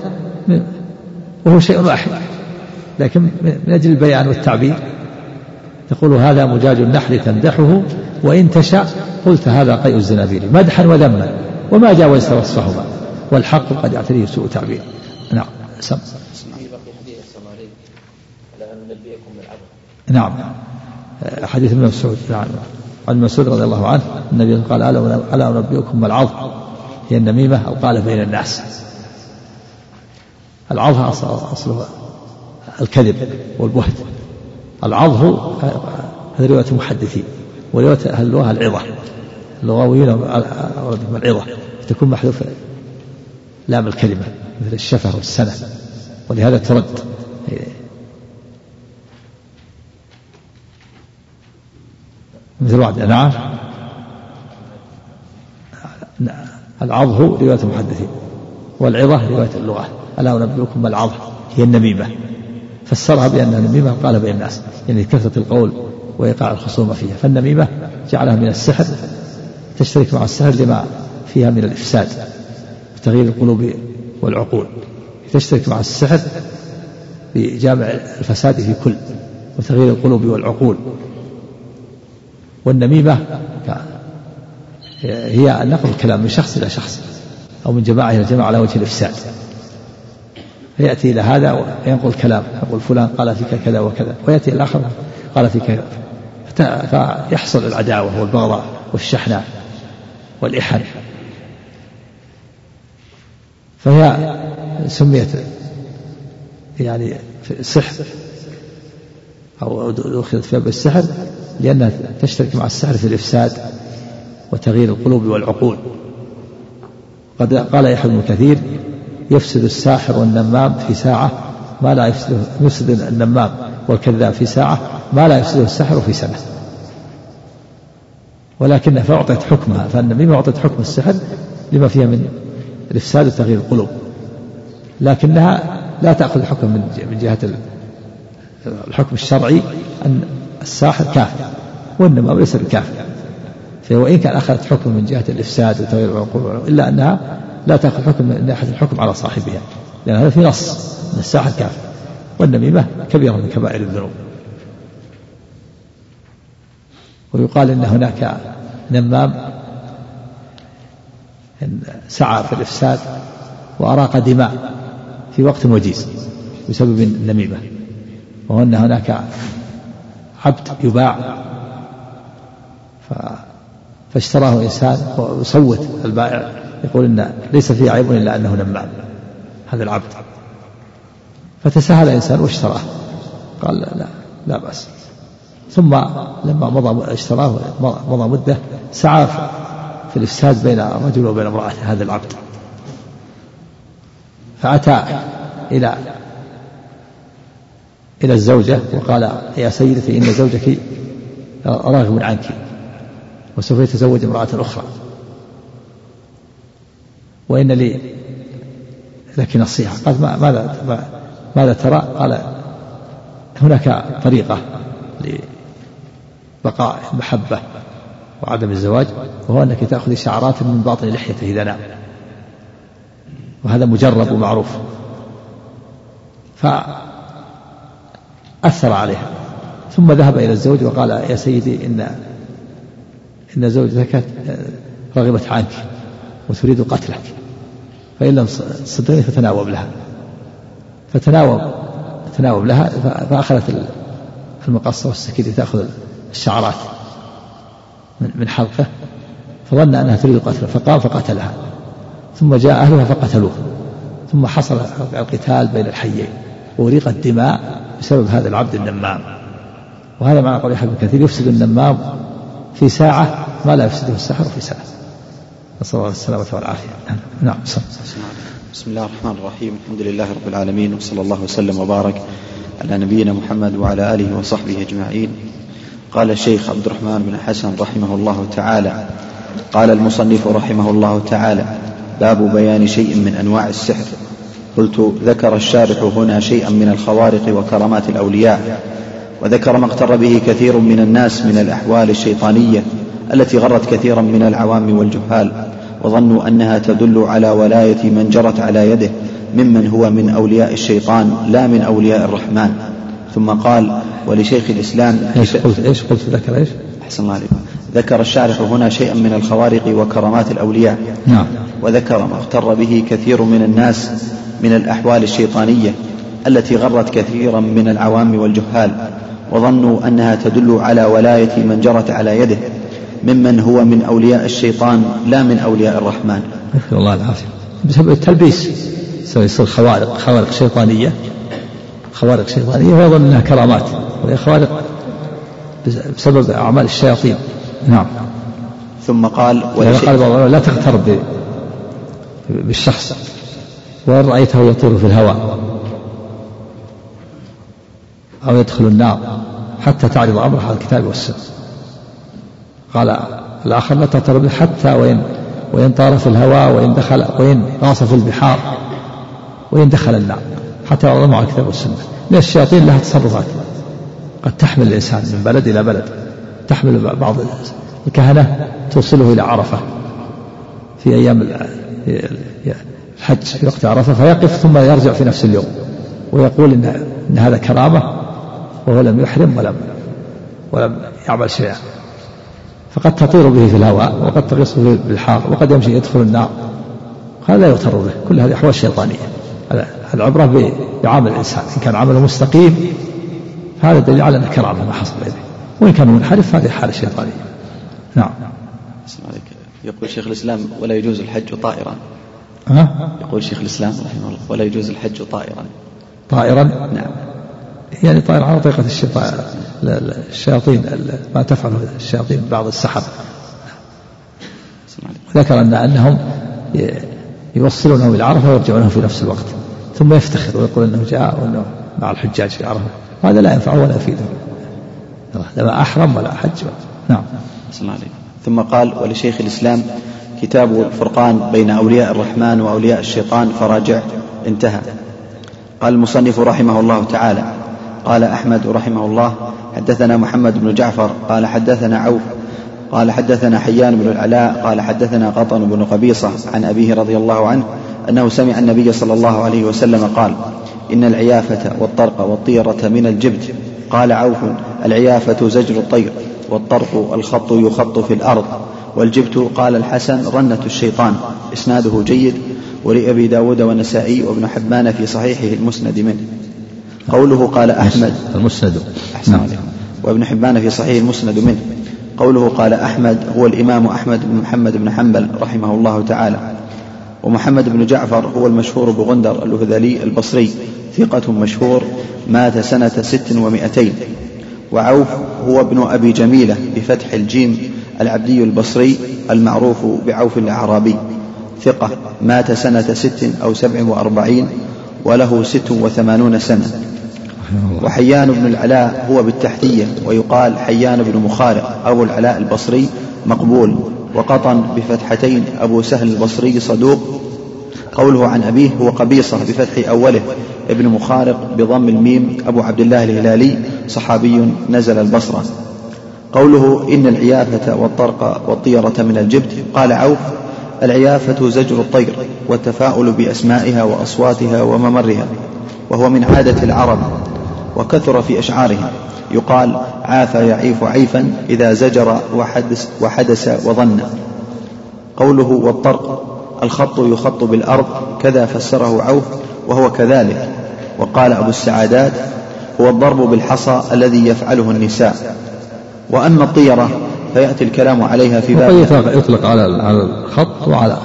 وهو شيء واحد لكن من أجل البيان والتعبير تقول هذا مجاج النحل تمدحه وإن تشاء قلت هذا قيء الزنابيل مدحا وذما وما جاوزت وصفهما والحق قد يعتريه سوء تعبير. نعم سم. نعم. حديث ابن مسعود نعم. عن مسعود رضي الله عنه النبي قال ألا أنبئكم ما العظ هي النميمة أو قال بين الناس. العظ أصله الكذب والبهت. العظ هذه رواية المحدثين ورواية أهل اللغة العظة. اللغويون أرادهم العظة. تكون محذوفة لام الكلمة مثل الشفر والسنة. ولهذا ترد. مثل واحد نعم العظ رواية المحدثين والعظة رواية اللغة. ألا أنبئكم ما العظ هي النميمة. فسرها بأنها نميمة قال بين الناس يعني كثرة القول وإيقاع الخصومة فيها. فالنميمة جعلها من السحر تشترك مع السحر لما فيها من الإفساد وتغيير القلوب والعقول. تشترك مع السحر بجامع الفساد في كل وتغيير القلوب والعقول. والنميمة هي نقل الكلام من شخص إلى شخص أو من جماعة إلى جماعة على وجه الإفساد. فيأتي إلى هذا وينقل كلام يقول فلان قال فيك كذا وكذا ويأتي الآخر قال فيك فيحصل العداوة والبغضاء والشحنة والإحن فهي سميت يعني سحر أو أخذت في باب السحر لأنها تشترك مع السحر في الإفساد. وتغيير القلوب والعقول. قد قال يحيى بن كثير يفسد الساحر والنمام في ساعة ما لا يفسد يفسد النمام والكذاب في ساعة ما لا يفسده السحر في سنة. ولكنها فأعطت حكمها فالنميمة أعطت حكم السحر لما فيها من الإفساد وتغيير القلوب. لكنها لا تأخذ الحكم من جهة الحكم الشرعي أن الساحر كافر والنمام ليس بكافر. وإن كان أخذت حكم من جهة الإفساد وتغيير العقول إلا أنها لا تأخذ حكم من ناحية الحكم على صاحبها لأن هذا في نص أن الساحر كافر والنميمة كبيرة من كبائر الذنوب. ويقال إن هناك نمام سعى في الإفساد وأراق دماء في وقت وجيز بسبب النميمة وهو أن هناك عبد يباع فاشتراه إنسان ويصوت البائع يقول إن ليس فيه عيب إلا أنه نمام هذا العبد. فتساهل الإنسان واشتراه. قال لا لا, لا بأس. ثم لما مضى اشتراه مضى مدة سعى في الإفساد بين الرجل وبين امرأته هذا العبد. فأتى إلى إلى الزوجة وقال يا سيدتي إن زوجك راغب عنك. وسوف يتزوج امرأة أخرى. وإن لي لك نصيحة. قال ماذا ماذا ترى؟ قال هناك طريقة لبقاء المحبة وعدم الزواج وهو أنك تأخذ شعرات من باطن لحيته إذا نام. وهذا مجرب ومعروف. فأثر عليها. ثم ذهب إلى الزوج وقال يا سيدي إن إن زوجتك رغبت عنك وتريد قتلك فإن لم تصدقني فتناوب لها. فتناوب تناوب لها فأخذت المقصة والسكين تأخذ الشعرات من حلقة فظن أنها تريد قتله فقام فقتلها. ثم جاء أهلها فقتلوه. ثم حصل القتال بين الحيين. وأريقت دماء بسبب هذا العبد النمام. وهذا معنى قول ابن كثير يفسد النمام في ساعة ما لا يفسده السحر في ساعة نسأل الله السلامة والعافية. نعم بسم الله الرحمن الرحيم. الحمد لله رب العالمين وصلى الله وسلم وبارك على نبينا محمد وعلى آله وصحبه أجمعين. قال الشيخ عبد الرحمن بن حسن رحمه الله تعالى قال المصنف رحمه الله تعالى باب بيان شيء من أنواع السحر. قلت ذكر الشارح هنا شيئا من الخوارق وكرامات الأولياء وذكر ما اغتر به كثير من الناس من الأحوال الشيطانية التي غرت كثيرا من العوام والجهال وظنوا أنها تدل على ولاية من جرت على يده ممن هو من أولياء الشيطان لا من أولياء الرحمن. ثم قال ولشيخ الإسلام إيش قلت إيش قلت؟ ذكر إيش؟ أحسن الله عليكم ذكر الشارح هنا شيئا من الخوارق وكرامات الأولياء. نعم. وذكر ما اغتر به كثير من الناس من الأحوال الشيطانية التي غرت كثيرا من العوام والجهال وظنوا أنها تدل على ولاية من جرت على يده ممن هو من أولياء الشيطان لا من أولياء الرحمن. نسأل الله العافية. بسبب التلبيس. يصير خوارق خوارق شيطانية. خوارق شيطانية ويظن أنها كرامات. وهي خوارق بسبب أعمال الشياطين. نعم. ثم قال قال لا تغتر بالشخص. وإن رأيته يطير في الهواء. أو يدخل النار. حتى تعرض أمره على الكتاب والسنة. قال الآخر لا تغتر به حتى وإن وإن طار في الهواء؟ وإن دخل؟ وإن غاص في البحار؟ وإن دخل النار؟ حتى يعرض على الكتاب والسنة. من الشياطين لها تصرفات؟ قد تحمل الإنسان من بلد إلى بلد. تحمل بعض الكهنة توصله إلى عرفة. في أيام الحج في وقت عرفة فيقف ثم يرجع في نفس اليوم. ويقول إن, إن هذا كرامة وهو لم يحرم ولم ولم يعمل شيئا. فقد تطير به في الهواء وقد تغص به بالحار وقد يمشي يدخل النار. هذا لا يغتر به. كل هذه أحوال شيطانية. العبرة بعمل الإنسان. إن كان عمله مستقيم هذا دليل على أن كرامة ما حصل إليه. وإن كان منحرف هذه حالة شيطانية. نعم. يقول شيخ الإسلام ولا يجوز الحج طائرا. ها؟ يقول شيخ الإسلام رحمه الله ولا يجوز الحج طائرا. طائرا؟ نعم. يعني طائر على طريقة الشياطين ما تفعله الشياطين بعض السحر. ذكر أن أنهم يوصلونه إلى عرفة ويرجعونه في نفس الوقت ثم يفتخر ويقول أنه جاء وأنه مع الحجاج في عرفة. هذا لا ينفعه ولا يفيده لا أحرم ولا حج. نعم. ثم قال ولشيخ الإسلام كتاب الفرقان بين أولياء الرحمن وأولياء الشيطان فراجع انتهى. قال المصنف رحمه الله تعالى قال أحمد رحمه الله حدثنا محمد بن جعفر قال حدثنا عوف قال حدثنا حيان بن العلاء قال حدثنا قطن بن قبيصة عن أبيه رضي الله عنه أنه سمع النبي صلى الله عليه وسلم قال إن العيافة والطرق والطيرة من الجبت. قال عوف العيافة زجر الطير والطرق الخط يخط في الأرض والجبت قال الحسن رنة الشيطان إسناده جيد ولأبي داود والنسائي وابن حبان في صحيحه المسند منه. قوله قال أحمد. المسند أحسن نعم. وابن حبان في صحيح المسند منه. قوله قال أحمد هو الإمام أحمد بن محمد بن حنبل رحمه الله تعالى. ومحمد بن جعفر هو المشهور بغندر الهذلي البصري. ثقة مشهور. مات سنة ست ومائتين وعوف هو ابن أبي جميلة بفتح الجيم العبدي البصري المعروف بعوف الأعرابي. ثقة. مات سنة ست أو سبع وأربعين. وله ست وثمانون سنة. وحيان بن العلاء هو بالتحتية ويقال حيان بن مخارق أبو العلاء البصري مقبول وقطن بفتحتين أبو سهل البصري صدوق. قوله عن أبيه هو قبيصة بفتح أوله ابن مخارق بضم الميم أبو عبد الله الهلالي صحابي نزل البصرة. قوله إن العيافة والطرق والطيرة من الجبت قال عوف العيافة زجر الطير والتفاؤل بأسمائها وأصواتها وممرها وهو من عادة العرب. وكثر في أشعارهم. يقال عاف يعيف عيفا إذا زجر وحدث, وحدث وظن. قوله والطرق الخط يخط بالأرض كذا فسره عوف وهو كذلك. وقال أبو السعادات هو الضرب بالحصى الذي يفعله النساء. وأما الطيرة فيأتي الكلام عليها في باب يطلق, يطلق على على الخط وعلى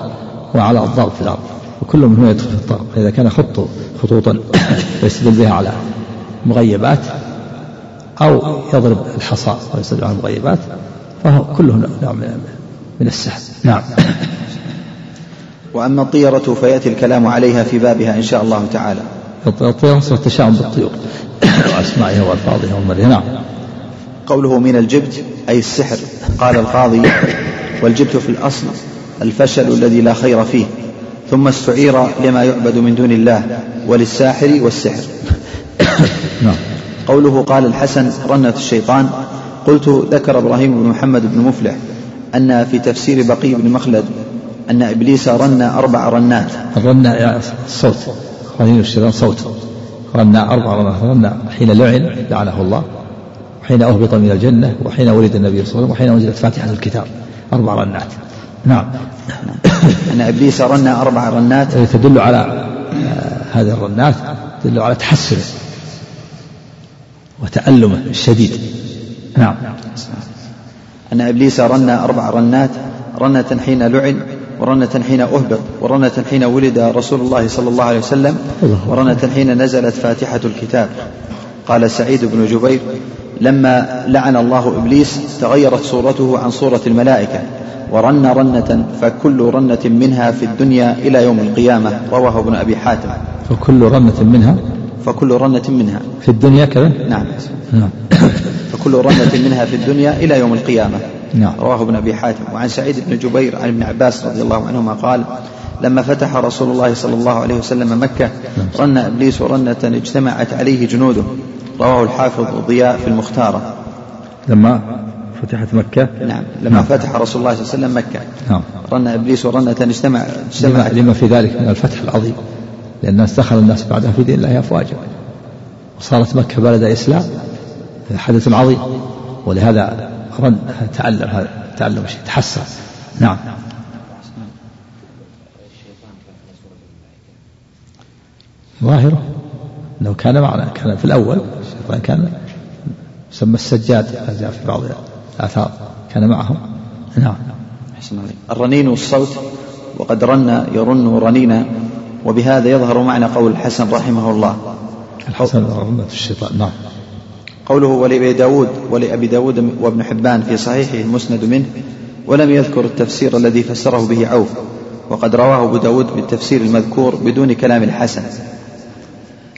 وعلى الضرب في الأرض. وكل منهما يدخل في الضرب فإذا كان خط خطوطا ويستدل بها على مغيبات أو يضرب الحصى ويستدل على المغيبات فهو كله نوع من من السحر نعم. وأما الطيرة فيأتي الكلام عليها في بابها إن شاء الله تعالى. الطيرة اسمها التشاؤم بالطيور. وأسمائها وألفاظها ومرها نعم. قوله من الجبت أي السحر قال القاضي والجبت في الأصل الفسل الذي لا خير فيه ثم استعير لما يعبد من دون الله وللساحر والسحر. نعم. قوله قال الحسن رنة الشيطان قلت ذكر إبراهيم بن محمد بن مفلح أن في تفسير بقي بن مخلد أن إبليس رن أربع رنات. الرن يعني الصوت رنين الشيطان صوت. رن أربع رنات. رن حين لعن لعنه الله وحين أهبط من الجنة وحين ولد النبي صلى الله عليه وسلم وحين نزلت فاتحة الكتاب. أربع رنات. نعم. أن إبليس رن أربع رنات. تدل على آه، هذه الرنات تدل على تحسنه وتألمه الشديد. نعم. أن إبليس رن أربع رنات رنة حين لعن ورنة حين أهبط ورنة حين ولد رسول الله صلى الله عليه وسلم ورنة حين نزلت فاتحة الكتاب. قال سعيد بن جبير لما لعن الله إبليس تغيرت صورته عن صورة الملائكة ورن رنة فكل رنة منها في الدنيا إلى يوم القيامة رواه ابن أبي حاتم. فكل رنة منها فكل رنة منها. في الدنيا كذا؟ نعم. نعم. فكل رنة منها في الدنيا إلى يوم القيامة. نعم. رواه ابن أبي حاتم. وعن سعيد بن جبير عن ابن عباس رضي الله عنهما قال لما فتح رسول الله صلى الله عليه وسلم مكة رن إبليس رنة اجتمعت عليه جنوده. رواه الحافظ ضياء في المختارة. لما فتحت مكة؟ نعم. لما نعم. فتح رسول الله صلى الله عليه وسلم مكة. نعم. رن إبليس رنة اجتمع اجتمع لما في ذلك من الفتح العظيم. لأن دخل الناس بعدها في دين الله أفواجا. وصارت مكة بلد إسلام حدث عظيم. ولهذا رن تعلم هذا تعلم شيء تحسن. نعم. ظاهرة. انه كان معنا كان في الأول الشيطان كان يسمى السجاد جاء في بعض الآثار كان معهم. نعم. الرنين والصوت وقد رن يرن رنينا. وبهذا يظهر معنى قول الحسن رحمه الله. الحسن رنة الشيطان نعم. قوله ولأبي داود ولأبي داود وابن حبان في صحيحه المسند منه ولم يذكر التفسير الذي فسره به عوف وقد رواه أبو داود بالتفسير المذكور بدون كلام الحسن.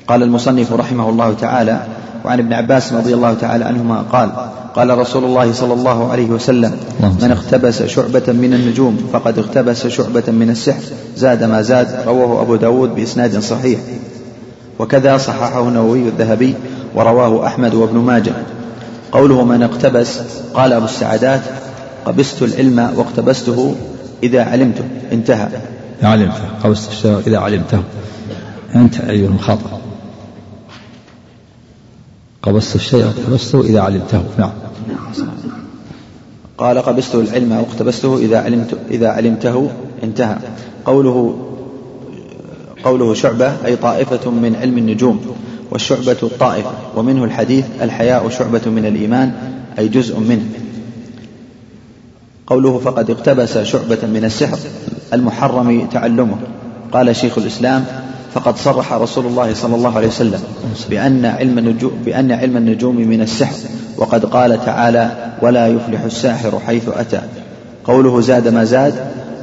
قال المصنف رحمه الله تعالى وعن ابن عباس رضي الله تعالى عنهما قال قال رسول الله صلى الله عليه وسلم من اقتبس شعبة من النجوم فقد اقتبس شعبة من السحر زاد ما زاد رواه أبو داود بإسناد صحيح. وكذا صححه النووي الذهبي ورواه أحمد وابن ماجه. قوله من اقتبس قال أبو السعدات قبست العلم واقتبسته إذا علمته انتهى. علمته قبست الشيء إذا علمته. أنت أيها المخاطب. قبست الشيء واقتبسته إذا علمته. نعم. قال قبست العلم واقتبسته إذا علمت إذا علمته انتهى. قوله قوله شعبة أي طائفة من علم النجوم والشعبة الطائفة ومنه الحديث الحياء شعبة من الإيمان أي جزء منه. قوله فقد اقتبس شعبة من السحر المحرم تعلمه. قال شيخ الإسلام فقد صرح رسول الله صلى الله عليه وسلم بأن علم النجوم بأن علم النجوم من السحر وقد قال تعالى ولا يفلح الساحر حيث أتى قوله زاد ما زاد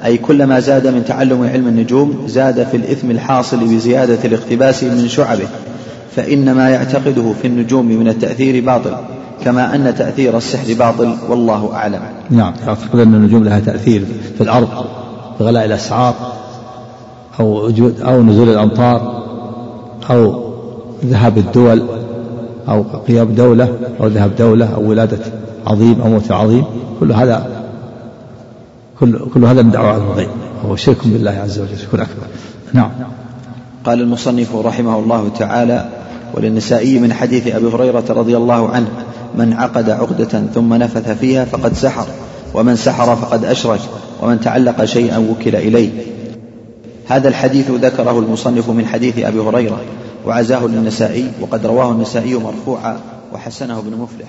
أي كلما زاد من تعلم علم النجوم زاد في الإثم الحاصل بزيادة الاقتباس من شعبه فإن ما يعتقده في النجوم من التأثير باطل كما أن تأثير السحر باطل والله أعلم. نعم أعتقد أن النجوم لها تأثير في الأرض بغلاء الأسعار أو أو نزول الأمطار أو ذهاب الدول أو قيام دولة أو ذهاب دولة أو ولادة عظيم أو موت عظيم. كل هذا كل كل هذا من دعوة الغيب وهو شرك بالله عز وجل. شرك أكبر. نعم. قال المصنف رحمه الله تعالى وللنسائي من حديث أبي هريرة رضي الله عنه من عقد عقدة ثم نفث فيها فقد سحر ومن سحر فقد أشرك ومن تعلق شيئا وكل إليه. هذا الحديث ذكره المصنف من حديث أبي هريرة وعزاه للنسائي وقد رواه النسائي مرفوعا وحسنه ابن مفلح.